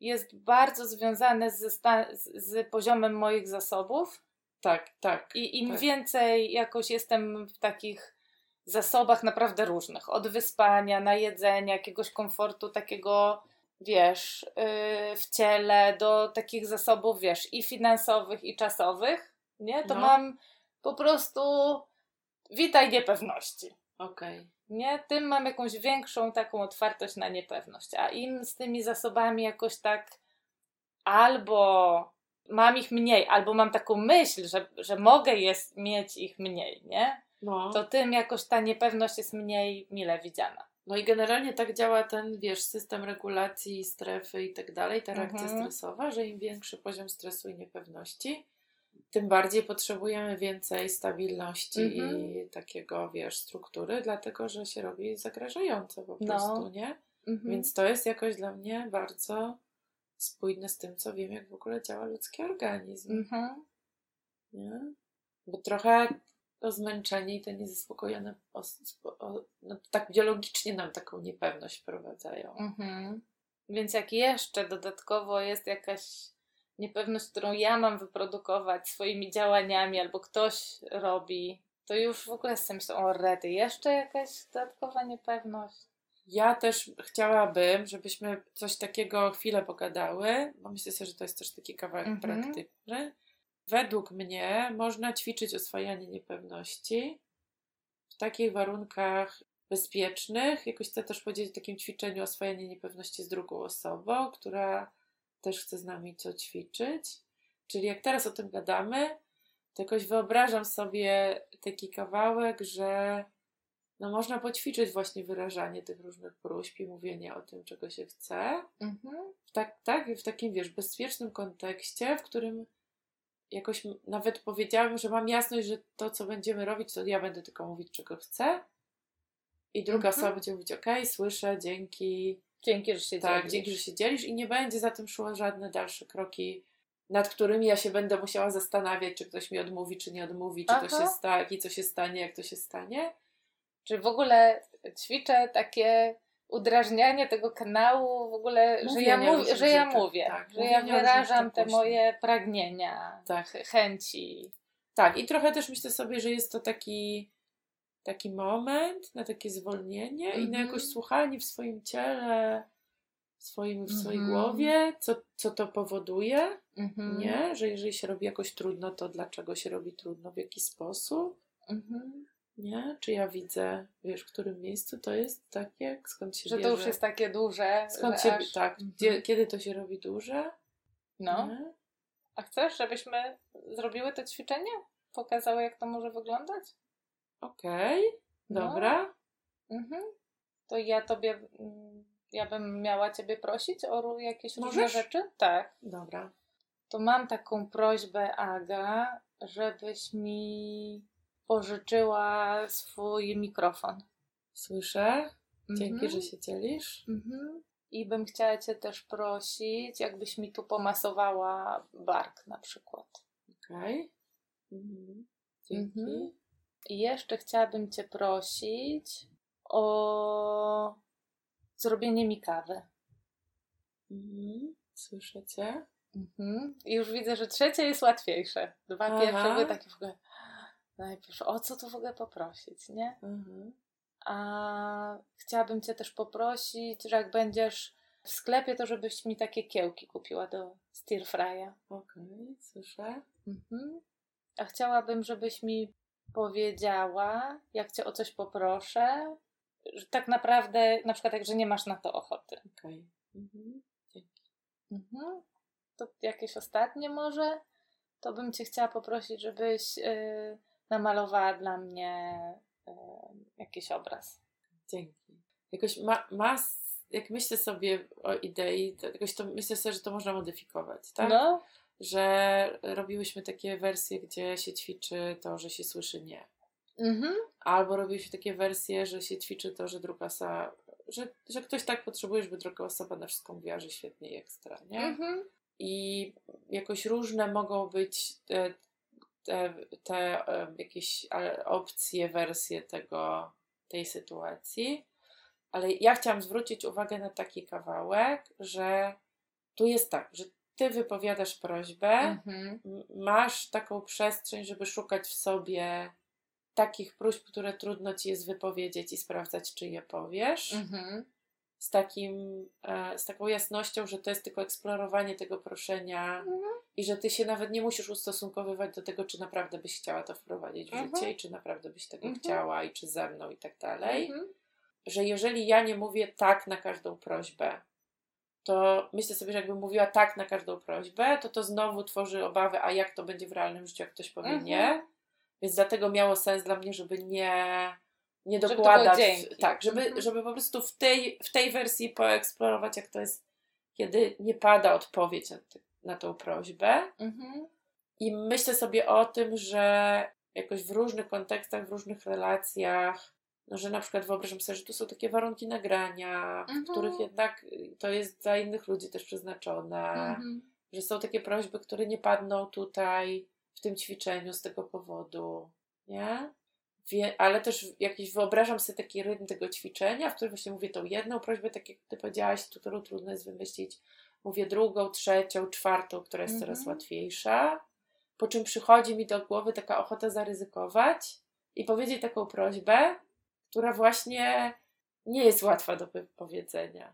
jest bardzo związane z, z poziomem moich zasobów. Tak, tak. I im tak. więcej jakoś jestem w takich zasobach naprawdę różnych, od wyspania, na jedzenie, jakiegoś komfortu takiego, wiesz, yy, w ciele, do takich zasobów, wiesz, i finansowych, i czasowych, nie? To no. mam po prostu witaj niepewności. Okej. Okay nie? Tym mam jakąś większą taką otwartość na niepewność. A im z tymi zasobami jakoś tak albo mam ich mniej, albo mam taką myśl, że, że mogę jest, mieć ich mniej, nie? No. To tym jakoś ta niepewność jest mniej mile widziana. No i generalnie tak działa ten, wiesz, system regulacji strefy i tak dalej, ta reakcja mhm. stresowa, że im większy poziom stresu i niepewności, tym bardziej potrzebujemy więcej stabilności mhm. i takiego, wiesz, struktury, dlatego że się robi zagrażająco po no. prostu, nie? Mhm. Więc to jest jakoś dla mnie bardzo spójne z tym, co wiem, jak w ogóle działa ludzki organizm. Mhm. Nie? Bo trochę to zmęczenie i te niezaspokojone, no, tak biologicznie nam taką niepewność wprowadzają. Mhm. Więc jak jeszcze dodatkowo jest jakaś niepewność, którą ja mam wyprodukować swoimi działaniami albo ktoś robi, to już w ogóle z tym są o rety. Jeszcze jakaś dodatkowa niepewność. Ja też chciałabym, żebyśmy coś takiego chwilę pogadały, bo myślę sobie, że to jest też taki kawałek mhm. praktyczny. Według mnie można ćwiczyć oswajanie niepewności w takich warunkach bezpiecznych. Jakoś chcę też powiedzieć o takim ćwiczeniu oswajanie niepewności z drugą osobą, która też chce z nami co ćwiczyć. Czyli jak teraz o tym gadamy, to jakoś wyobrażam sobie taki kawałek, że no można poćwiczyć właśnie wyrażanie tych różnych próśb i mówienie o tym, czego się chce. Mhm. Tak, tak, w takim, wiesz, bezpiecznym kontekście, w którym jakoś nawet powiedziałabym, że mam jasność, że to, co będziemy robić, to ja będę tylko mówić, czego chcę. I druga mhm. osoba będzie mówić, ok, słyszę, dzięki, Dzięki, że się tak, dzielisz. dzięki, że się dzielisz i nie będzie za tym szło żadne dalsze kroki, nad którymi ja się będę musiała zastanawiać, czy ktoś mi odmówi, czy nie odmówi, czy Aha. to się stanie, i co się stanie, jak to się stanie. Czy w ogóle ćwiczę takie udrażnianie tego kanału, w ogóle, że ja, mów, że ja mówię, tak, że ja wyrażam te moje pragnienia, tak. chęci. Tak, i trochę też myślę sobie, że jest to taki taki moment na takie zwolnienie mm -hmm. i na jakoś mhm. słuchanie w swoim ciele, w, swoim, w swojej mm -hmm. głowie, co, co to powoduje, mm -hmm. nie? Że jeżeli się robi jakoś trudno, to dlaczego się robi trudno, w jaki sposób, mhm. Nie? Czy ja widzę, wiesz, w którym miejscu to jest takie, skąd się Że bierze? to już jest takie duże. Skąd się, aż... tak, gdzie, mhm. kiedy to się robi duże? No. Nie? A chcesz, żebyśmy zrobiły to ćwiczenie? Pokazały, jak to może wyglądać? Okej, okay, dobra. No. Mhm. To ja tobie, mm, ja bym miała ciebie prosić o jakieś Możesz? różne rzeczy? Tak. Dobra. To mam taką prośbę, Aga, żebyś mi pożyczyła swój mikrofon. Słyszę. Dzięki, mhm. że się dzielisz. Mhm. I bym chciała Cię też prosić, jakbyś mi tu pomasowała bark na przykład. Okej. Okay. Mhm. Dzięki. I jeszcze chciałabym Cię prosić o zrobienie mi kawy. Mhm. Słyszę cię. Mhm. I już widzę, że trzecie jest łatwiejsze. Dwa Aha. pierwsze były takie w ogóle. Najpierw o co tu w ogóle poprosić, nie? Mhm. A chciałabym Cię też poprosić, że jak będziesz w sklepie, to żebyś mi takie kiełki kupiła do stir fry'a. Okej, słyszę. Mhm. A chciałabym, żebyś mi powiedziała, jak Cię o coś poproszę, że tak naprawdę, na przykład, jak, że nie masz na to ochoty. Okej. Mhm. Dzięki. Mhm. To jakieś ostatnie może? To bym Cię chciała poprosić, żebyś yy, namalowała dla mnie yy, jakiś obraz. Dzięki. Jakoś ma, ma, s- jak myślę sobie o idei, to jakoś to myślę sobie, że to można modyfikować, tak? No, Że robiłyśmy takie wersje, gdzie się ćwiczy to, że się słyszy nie. mhm. Albo robiliśmy takie wersje, że się ćwiczy to, że druga osoba, że, że ktoś tak potrzebuje, żeby druga osoba na wszystko mówiła, że świetnie i ekstra, nie? Mhm. I jakoś różne mogą być te, te, te jakieś opcje, wersje tego, tej sytuacji. Ale ja chciałam zwrócić uwagę na taki kawałek, że tu jest tak, że ty wypowiadasz prośbę, Mhm. masz taką przestrzeń, żeby szukać w sobie takich próśb, które trudno ci jest wypowiedzieć i sprawdzać, czy je powiesz Mhm. z, takim, e, z taką jasnością, że to jest tylko eksplorowanie tego proszenia Mhm. I że ty się nawet nie musisz ustosunkowywać do tego, czy naprawdę byś chciała to wprowadzić w Mhm. życie i czy naprawdę byś tego Mhm. chciała i czy ze mną i tak dalej. Mhm. Że jeżeli ja nie mówię tak na każdą prośbę, to myślę sobie, że jakbym mówiła tak na każdą prośbę, to to znowu tworzy obawy, a jak to będzie w realnym życiu, jak ktoś powie Mhm. nie. Więc dlatego miało sens dla mnie, żeby nie, nie Żeby dokładać. dzięki. tak, żeby, Mhm. żeby po prostu w tej, w tej wersji poeksplorować, jak to jest, kiedy nie pada odpowiedź na, ty, na tą prośbę. Mhm. I myślę sobie o tym, że jakoś w różnych kontekstach, w różnych relacjach, no, że na przykład wyobrażam sobie, że tu są takie warunki nagrania, w Mhm. których jednak to jest dla innych ludzi też przeznaczone, Mhm. że są takie prośby, które nie padną tutaj w tym ćwiczeniu z tego powodu, nie? Wie, ale też jakiś wyobrażam sobie taki rytm tego ćwiczenia, w którym właśnie mówię tą jedną prośbę, tak jak ty powiedziałaś, którą trudno jest wymyślić. Mówię drugą, trzecią, czwartą, która jest coraz Mhm. łatwiejsza. Po czym przychodzi mi do głowy taka ochota zaryzykować i powiedzieć taką prośbę, która właśnie nie jest łatwa do powiedzenia.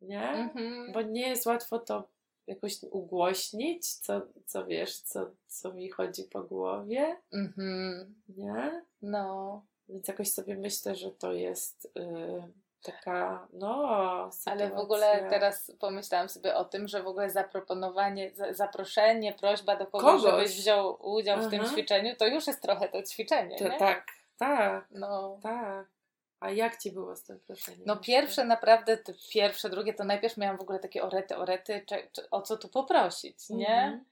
Nie? Mhm. Bo nie jest łatwo to jakoś ugłośnić, co, co wiesz, co, co mi chodzi po głowie, Mhm. nie? No, Więc jakoś sobie myślę, że to jest y, taka, no, ale w sytuacja. ogóle teraz pomyślałam sobie o tym, że w ogóle zaproponowanie, za- zaproszenie, prośba do kogoś, Kogoś. żebyś wziął udział w tym Aha. ćwiczeniu, to już jest trochę to ćwiczenie, To, nie? tak, tak, No. tak. A jak ci było z tym proszeniem? No pierwsze naprawdę, pierwsze, drugie, to najpierw miałam w ogóle takie orety, orety, czy, czy, o co tu poprosić, nie? Mhm.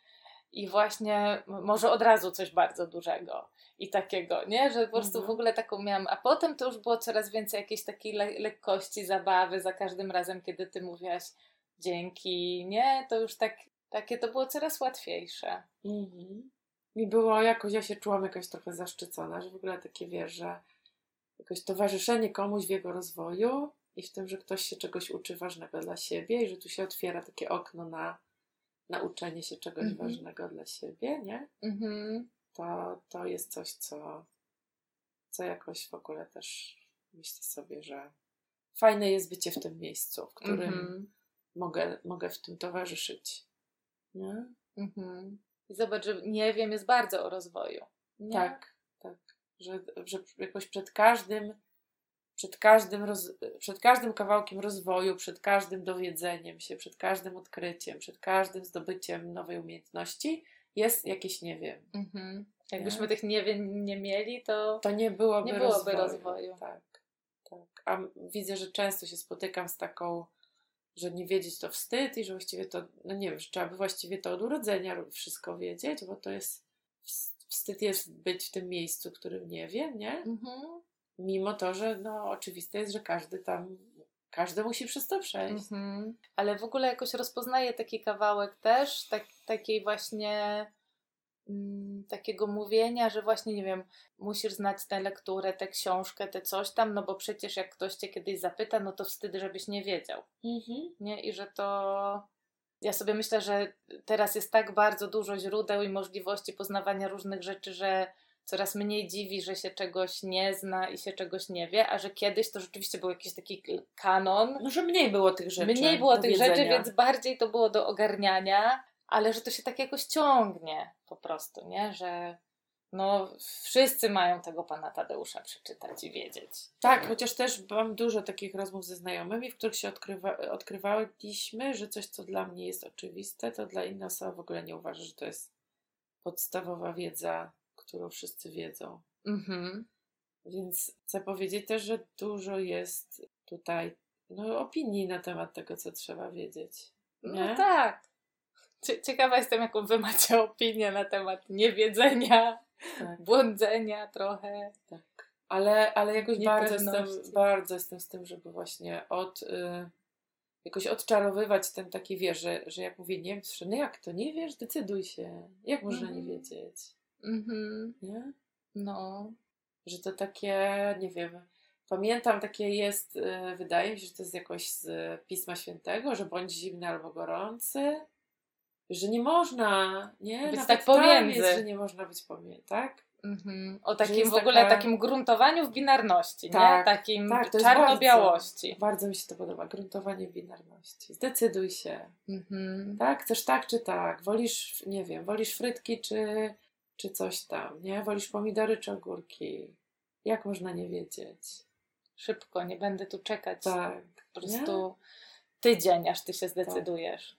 I właśnie może od razu coś bardzo dużego i takiego, nie? Że po prostu Mhm. w ogóle taką miałam, a potem to już było coraz więcej jakiejś takiej le- lekkości, zabawy za każdym razem, kiedy ty mówiłaś dzięki, nie? To już tak, takie to było coraz łatwiejsze. Mhm. Mi było jakoś, ja się czułam jakaś trochę zaszczycona, że w ogóle takie wiesz, że jakoś towarzyszenie komuś w jego rozwoju i w tym, że ktoś się czegoś uczy ważnego dla siebie i że tu się otwiera takie okno na nauczenie się czegoś Mhm. ważnego dla siebie, nie? Mhm. To, to jest coś, co, co jakoś w ogóle też myślę sobie, że fajne jest bycie w tym miejscu, w którym Mhm. mogę, mogę w tym towarzyszyć. Nie? Mhm. I zobacz, że nie wiem, jest bardzo o rozwoju. Nie? Tak, tak. Że, że jakoś przed każdym, przed każdym, roz, przed każdym kawałkiem rozwoju, przed każdym dowiedzeniem się, przed każdym odkryciem, przed każdym zdobyciem nowej umiejętności jest jakieś nie wiem. Mhm. Jakbyśmy Nie? tych nie wiem nie mieli, to To nie byłoby, Nie byłoby rozwoju. rozwoju. Tak, tak. A widzę, że często się spotykam z taką, że nie wiedzieć to wstyd i że właściwie to, no nie wiem, że trzeba by właściwie to od urodzenia wszystko wiedzieć, bo to jest, ws- wstyd jest być w tym miejscu, którym nie wie, nie? Mhm. Mimo to, że no oczywiste jest, że każdy tam, każdy musi przez to przejść. Mhm. Ale w ogóle jakoś rozpoznaję taki kawałek też, tak, takiej właśnie mm, takiego mówienia, że właśnie, nie wiem, musisz znać tę lekturę, tę książkę, tę coś tam, no bo przecież jak ktoś cię kiedyś zapyta, no to wstyd, żebyś nie wiedział. Mhm. Nie? I że to... Ja sobie myślę, że teraz jest tak bardzo dużo źródeł i możliwości poznawania różnych rzeczy, że coraz mniej dziwi, że się czegoś nie zna i się czegoś nie wie, a że kiedyś to rzeczywiście był jakiś taki kanon. No, że mniej było tych rzeczy. Mniej było tych wiedzenia. rzeczy, więc bardziej to było do ogarniania, ale że to się tak jakoś ciągnie po prostu, nie? Że no wszyscy mają tego pana Tadeusza przeczytać i wiedzieć. Tak, chociaż też mam dużo takich rozmów ze znajomymi, w których się odkrywa, odkrywaliśmy, że coś, co dla mnie jest oczywiste, to dla innej osoby w ogóle nie uważa, że to jest podstawowa wiedza, którą wszyscy wiedzą. Mhm. Więc chcę powiedzieć też, że dużo jest tutaj no, opinii na temat tego, co trzeba wiedzieć. No Nie? tak. Cie- Ciekawa jestem, jaką wy macie opinię na temat niewiedzenia, Tak, błądzenia trochę. tak. Ale, ale jakoś bardzo jestem, bardzo jestem z tym, żeby właśnie od, y, jakoś odczarowywać ten taki, wiesz, że, że jak mówię, nie wiem, no jak to, nie wiesz, decyduj się. Jak można nie Mhm. wiedzieć? Mhm. Nie? No. że to takie, nie wiem, pamiętam takie jest, y, wydaje mi się, że to jest jakoś z Pisma Świętego, że bądź zimny albo gorący, że nie można, nie? Być Nawet tak pomiędzy. Jest, że nie można być pomiędzy, tak? Mhm. O takim w ogóle taka- takim gruntowaniu w binarności, Tak, nie? Takim tak, czarno-białości. Bardzo mi się to podoba, gruntowanie binarności. Zdecyduj się, Mhm. tak? Chcesz tak czy tak? Wolisz, nie wiem, wolisz frytki czy, czy coś tam, nie? Wolisz pomidory czy ogórki? Jak można nie wiedzieć? Szybko, nie będę tu czekać. Tak. Po nie? prostu tydzień, aż ty się zdecydujesz.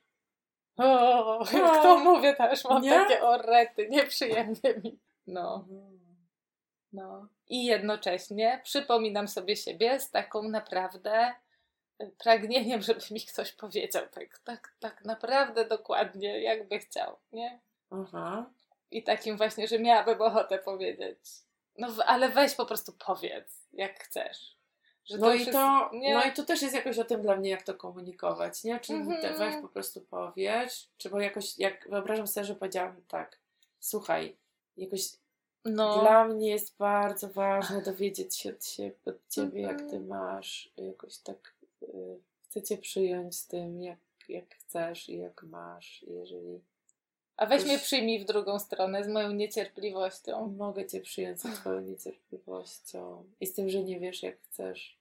O, jak No. to mówię też, mam Nie? takie orety, nieprzyjemnie mi. No, no. I jednocześnie przypominam sobie siebie z taką naprawdę pragnieniem, żeby mi ktoś powiedział tak, tak, tak naprawdę dokładnie, jakby chciał, nie? Aha. I takim właśnie, że miałabym ochotę powiedzieć. No, ale weź po prostu powiedz, jak chcesz. Że No, już i jest- to, nie? no i to też jest jakoś o tym dla mnie, jak to komunikować, nie? Czy Mhm. te weź po prostu powiesz, czy bo jakoś, jak wyobrażam sobie, że powiedziałam tak, słuchaj, jakoś no. dla mnie jest bardzo ważne dowiedzieć się od, siebie, od ciebie, jak ty Mhm. masz, jakoś tak y, chcę cię przyjąć z tym, jak, jak chcesz i jak masz, jeżeli A weź Już- mnie przyjmij w drugą stronę z moją niecierpliwością. mogę cię przyjąć z twoją niecierpliwością i z tym, że nie wiesz, jak chcesz.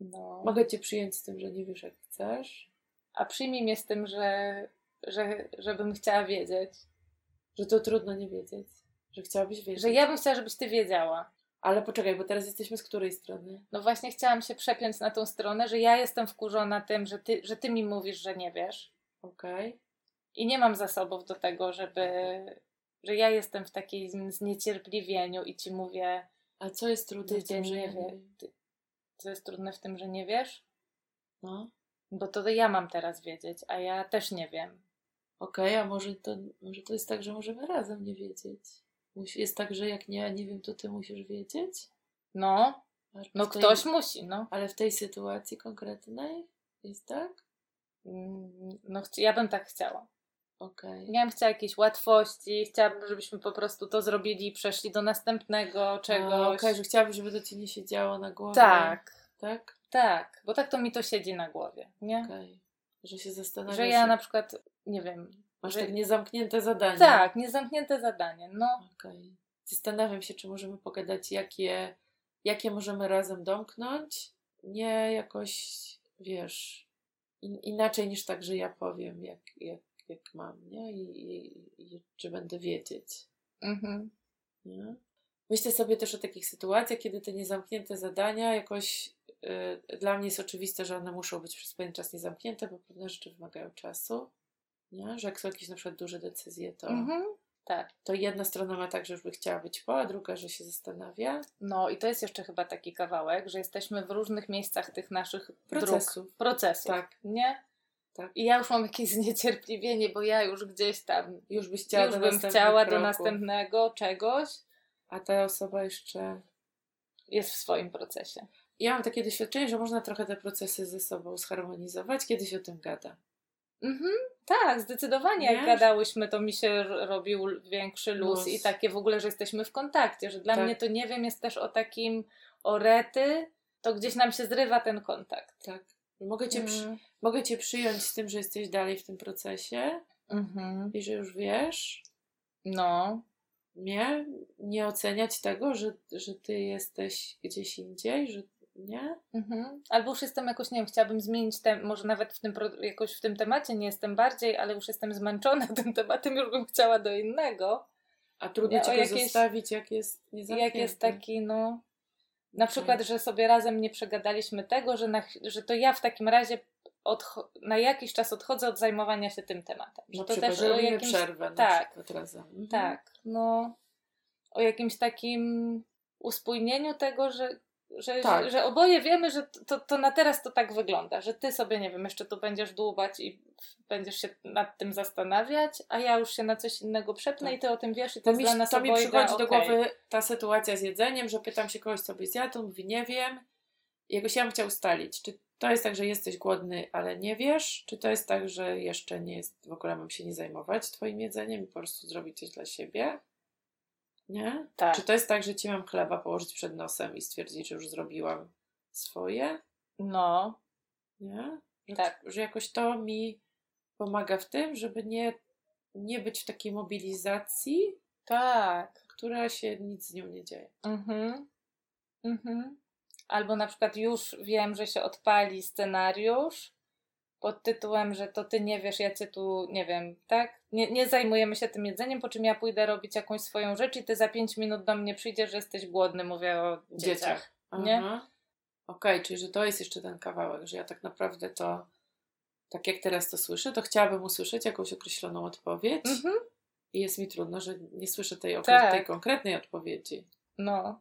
No. Mogę cię przyjąć z tym, że nie wiesz, jak chcesz, A przyjmij mnie z tym, że, że żebym chciała wiedzieć. że to trudno nie wiedzieć, że chciałabyś wiedzieć. Że ja bym chciała, żebyś ty wiedziała. Ale poczekaj, bo teraz jesteśmy z której strony? No właśnie chciałam się przepiąć na tą stronę, że ja jestem wkurzona tym, że ty, że ty mi mówisz, że nie wiesz. Okej. I nie mam zasobów do tego, żeby... Że ja jestem w takim zniecierpliwieniu i ci mówię, A co jest trudne w tym, że nie wie. Ty, co jest trudne w tym, że nie wiesz? No. Bo to ja mam teraz wiedzieć, a ja też nie wiem. Okej, a może to, może to jest tak, że możemy razem nie wiedzieć? Musi, jest tak, że jak nie, nie wiem, to ty musisz wiedzieć? No, no tej- ktoś musi, no. Ale w tej sytuacji konkretnej jest tak? Mm, No, ja bym tak chciała. Okej. Ja bym chciała jakieś łatwości, chciałabym, żebyśmy po prostu to zrobili i przeszli do następnego czegoś. Okej, że chciałabym, żeby to ci nie siedziało na głowie. tak, Tak? tak, bo tak to mi to siedzi na głowie, nie? Okej. Że się zastanawiasz. Że ja na przykład, nie wiem, Masz że... tak niezamknięte zadanie. tak, niezamknięte zadanie, no. Okej. Zastanawiam się, czy możemy pogadać, jakie, jakie możemy razem domknąć. Nie jakoś, wiesz, in, inaczej niż tak, że ja powiem, jak, jak, jak mam, nie? I, i, i czy będę wiedzieć. Mhm. Nie? Myślę sobie też o takich sytuacjach, kiedy te niezamknięte zadania jakoś y, dla mnie jest oczywiste, że one muszą być przez pewien czas niezamknięte, bo pewne rzeczy wymagają czasu. Nie? Że jak są jakieś na przykład duże decyzje, to, Mhm. Tak. to jedna strona ma tak, że już by chciała być po, a druga, że się zastanawia. No i to jest jeszcze chyba taki kawałek, że jesteśmy w różnych miejscach tych naszych Procesów. dróg, procesów, Tak. nie? Tak. I ja już mam jakieś zniecierpliwienie, bo ja już gdzieś tam, Już byś chciała już do bym chciała do kroków, następnego czegoś, A ta osoba jeszcze... jest w swoim procesie. Ja mam takie doświadczenie, że można trochę te procesy ze sobą zharmonizować, kiedy się o tym gada. Mhm, tak, zdecydowanie. Jak gadałyśmy, to mi się robił większy luz, luz, i takie w ogóle, że jesteśmy w kontakcie, że dla tak. mnie to nie wiem, jest też o takim orety, to gdzieś nam się zrywa ten kontakt. Tak. Mogę cię, przy, mhm. mogę cię przyjąć z tym, że jesteś dalej w tym procesie mhm. i że już wiesz. No. Nie? Nie oceniać tego, że, że ty jesteś gdzieś indziej, że nie? Mhm. Albo już jestem jakoś, nie wiem, chciałabym zmienić, tem, może nawet w tym, jakoś w tym temacie nie jestem bardziej, ale już jestem zmęczona tym tematem, już bym chciała do innego. A trudno ci go zostawić, jak jest Jak jest taki, no... Na przykład, że sobie razem nie przegadaliśmy tego, że, na, że to ja w takim razie na jakiś czas odchodzę od zajmowania się tym tematem. Że to też o jakimś... przerwę tak, razem. Mhm. Tak, no o jakimś takim uspójnieniu tego, że że, tak. że, że, oboje wiemy, że to, to na teraz to tak wygląda, że ty sobie, nie wiem, jeszcze tu będziesz dłubać i będziesz się nad tym zastanawiać, a ja już się na coś innego przepnę tak. i ty o tym wiesz i to, to jest mi, dla nas To mi przychodzi okay. do głowy ta sytuacja z jedzeniem, że pytam się kogoś, co byś zjadł, on mówi, nie wiem. Jakoś ja bym chciał ustalić, czy to jest tak, że jesteś głodny, ale nie wiesz, czy to jest tak, że jeszcze nie jest, w ogóle mam się nie zajmować twoim jedzeniem i po prostu zrobić coś dla siebie. Nie? Tak. Czy to jest tak, że ci mam chleba położyć przed nosem i stwierdzić, że już zrobiłam swoje? No. Nie? Że, tak. Że jakoś to mi pomaga w tym, żeby nie, nie być w takiej mobilizacji. Tak. Która się nic z nią nie dzieje. Mhm. Mhm. Albo na przykład już wiem, że się odpali scenariusz pod tytułem, że to ty nie wiesz, ja cię tu, nie wiem, tak? Nie, nie zajmujemy się tym jedzeniem, po czym ja pójdę robić jakąś swoją rzecz i ty za pięć minut do mnie przyjdziesz, że jesteś głodny, mówię o dzieciach. dzieciach. Nie? Okej, okay, czyli że to jest jeszcze ten kawałek, że ja tak naprawdę to, tak jak teraz to słyszę, to chciałabym usłyszeć jakąś określoną odpowiedź mhm. i jest mi trudno, że nie słyszę tej, tak. tej konkretnej odpowiedzi. No.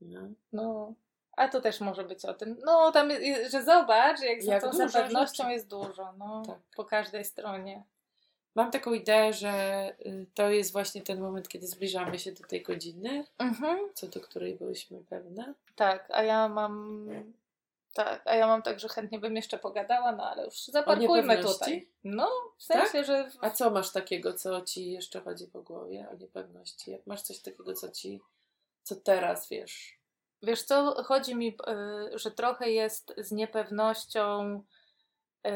No. no. A to też może być o tym. No, tam, że zobacz, jak, jak za tą pewnością jest dużo, no, tak. po każdej stronie. Mam taką ideę, że y, to jest właśnie ten moment, kiedy zbliżamy się do tej godziny, mhm. co do której byłyśmy pewne. Tak, a ja mam. Tak, a ja mam tak, że chętnie bym jeszcze pogadała, no ale już zaparkujmy tutaj. No, w sensie, tak? że. A co masz takiego, co ci jeszcze chodzi po głowie o niepewności? Jak masz coś takiego, co ci. co teraz wiesz? Wiesz co, chodzi mi, y, że trochę jest z niepewnością y,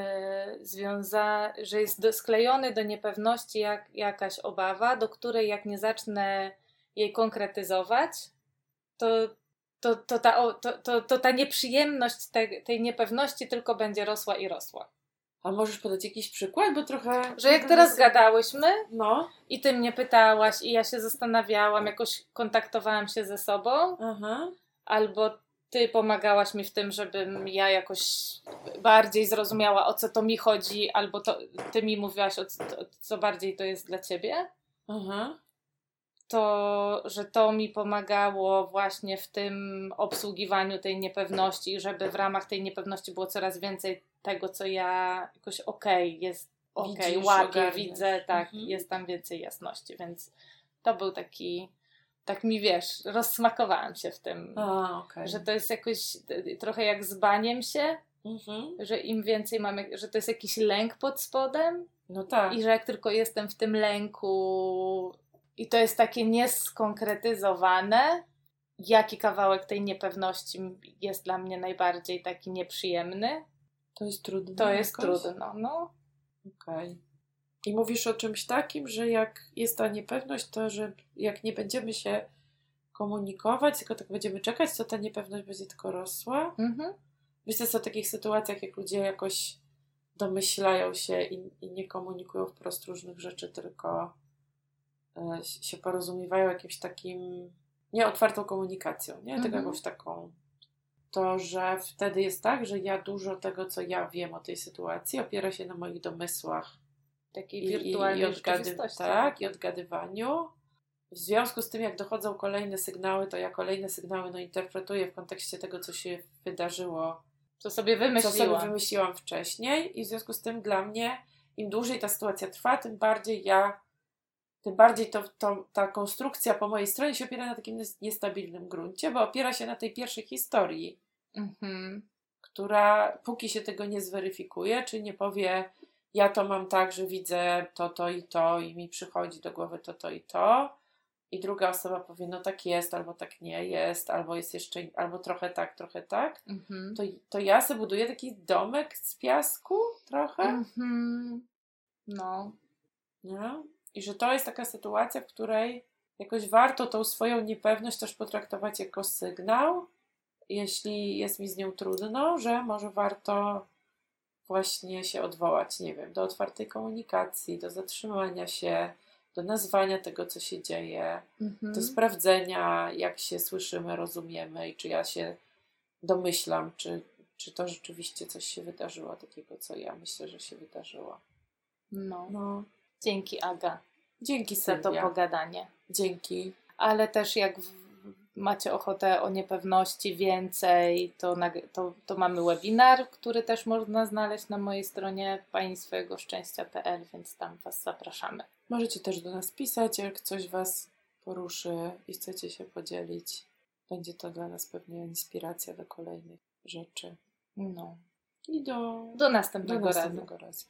związana, że jest sklejony do niepewności jak, jakaś obawa, do której jak nie zacznę jej konkretyzować, to, to, to, ta, to, to, to ta nieprzyjemność tej, tej niepewności tylko będzie rosła i rosła. A możesz podać jakiś przykład, bo trochę. Że jak teraz gadałyśmy no. i ty mnie pytałaś, i ja się zastanawiałam, jakoś kontaktowałam się ze sobą. Aha albo ty pomagałaś mi w tym, żebym ja jakoś bardziej zrozumiała, o co to mi chodzi, albo to, ty mi mówiłaś, o co, co bardziej to jest dla ciebie. Aha. To, że to mi pomagało właśnie w tym obsługiwaniu tej niepewności, żeby w ramach tej niepewności było coraz więcej tego, co ja jakoś okej, okay, jest okej, okay, łapię, widzę, tak, mhm. jest tam więcej jasności, więc to był taki tak mi wiesz, rozsmakowałam się w tym, A, okay. że to jest jakoś trochę jak z baniem się, mhm. że im więcej mamy, że to jest jakiś lęk pod spodem. No tak. I że jak tylko jestem w tym lęku i to jest takie nieskonkretyzowane, jaki kawałek tej niepewności jest dla mnie najbardziej taki nieprzyjemny. To jest trudne. To jest trudno, no. Okej. Okay. I mówisz o czymś takim, że jak jest ta niepewność, to że jak nie będziemy się komunikować, tylko tak będziemy czekać, to ta niepewność będzie tylko rosła. Mhm. Myślę o takich sytuacjach, jak ludzie jakoś domyślają się i, i nie komunikują wprost różnych rzeczy, tylko e, się porozumiewają jakimś takim nieotwartą komunikacją, nie? Mhm. Tylko jakąś taką to, że wtedy jest tak, że ja dużo tego, co ja wiem o tej sytuacji, opiera się na moich domysłach takiej wirtualnej i, odgady- tak, i odgadywaniu. W związku z tym, jak dochodzą kolejne sygnały, to ja kolejne sygnały no, interpretuję w kontekście tego, co się wydarzyło. Co sobie wymyśliłam. Co sobie wymyśliłam wcześniej. I w związku z tym dla mnie, im dłużej ta sytuacja trwa, tym bardziej ja, tym bardziej to, to, ta konstrukcja po mojej stronie się opiera na takim niestabilnym gruncie, bo opiera się na tej pierwszej historii, mhm. która póki się tego nie zweryfikuje, czy nie powie, ja to mam tak, że widzę to, to i to i mi przychodzi do głowy to, to i to. I druga osoba powie, no tak jest, albo tak nie jest, albo jest jeszcze, albo trochę tak, trochę tak. Mhm. To, to ja sobie buduję taki domek z piasku trochę. Mhm. No. No. I że to jest taka sytuacja, w której jakoś warto tą swoją niepewność też potraktować jako sygnał, jeśli jest mi z nią trudno, że może warto właśnie się odwołać, nie wiem, do otwartej komunikacji, do zatrzymania się, do nazwania tego, co się dzieje, Mhm. do sprawdzenia, jak się słyszymy, rozumiemy i czy ja się domyślam, czy, czy to rzeczywiście coś się wydarzyło takiego, co ja myślę, że się wydarzyło. No. No, Dzięki Aga dzięki za to pogadanie. Dzięki. Ale też jak w- macie ochotę o niepewności więcej, to, to, to mamy webinar, który też można znaleźć na mojej stronie paniswojego-szczęścia.pl, więc tam Was zapraszamy. Możecie też do nas pisać, jak coś Was poruszy i chcecie się podzielić. Będzie to dla nas pewnie inspiracja do kolejnych rzeczy. No. I do, Do następnego, do razu. następnego razu.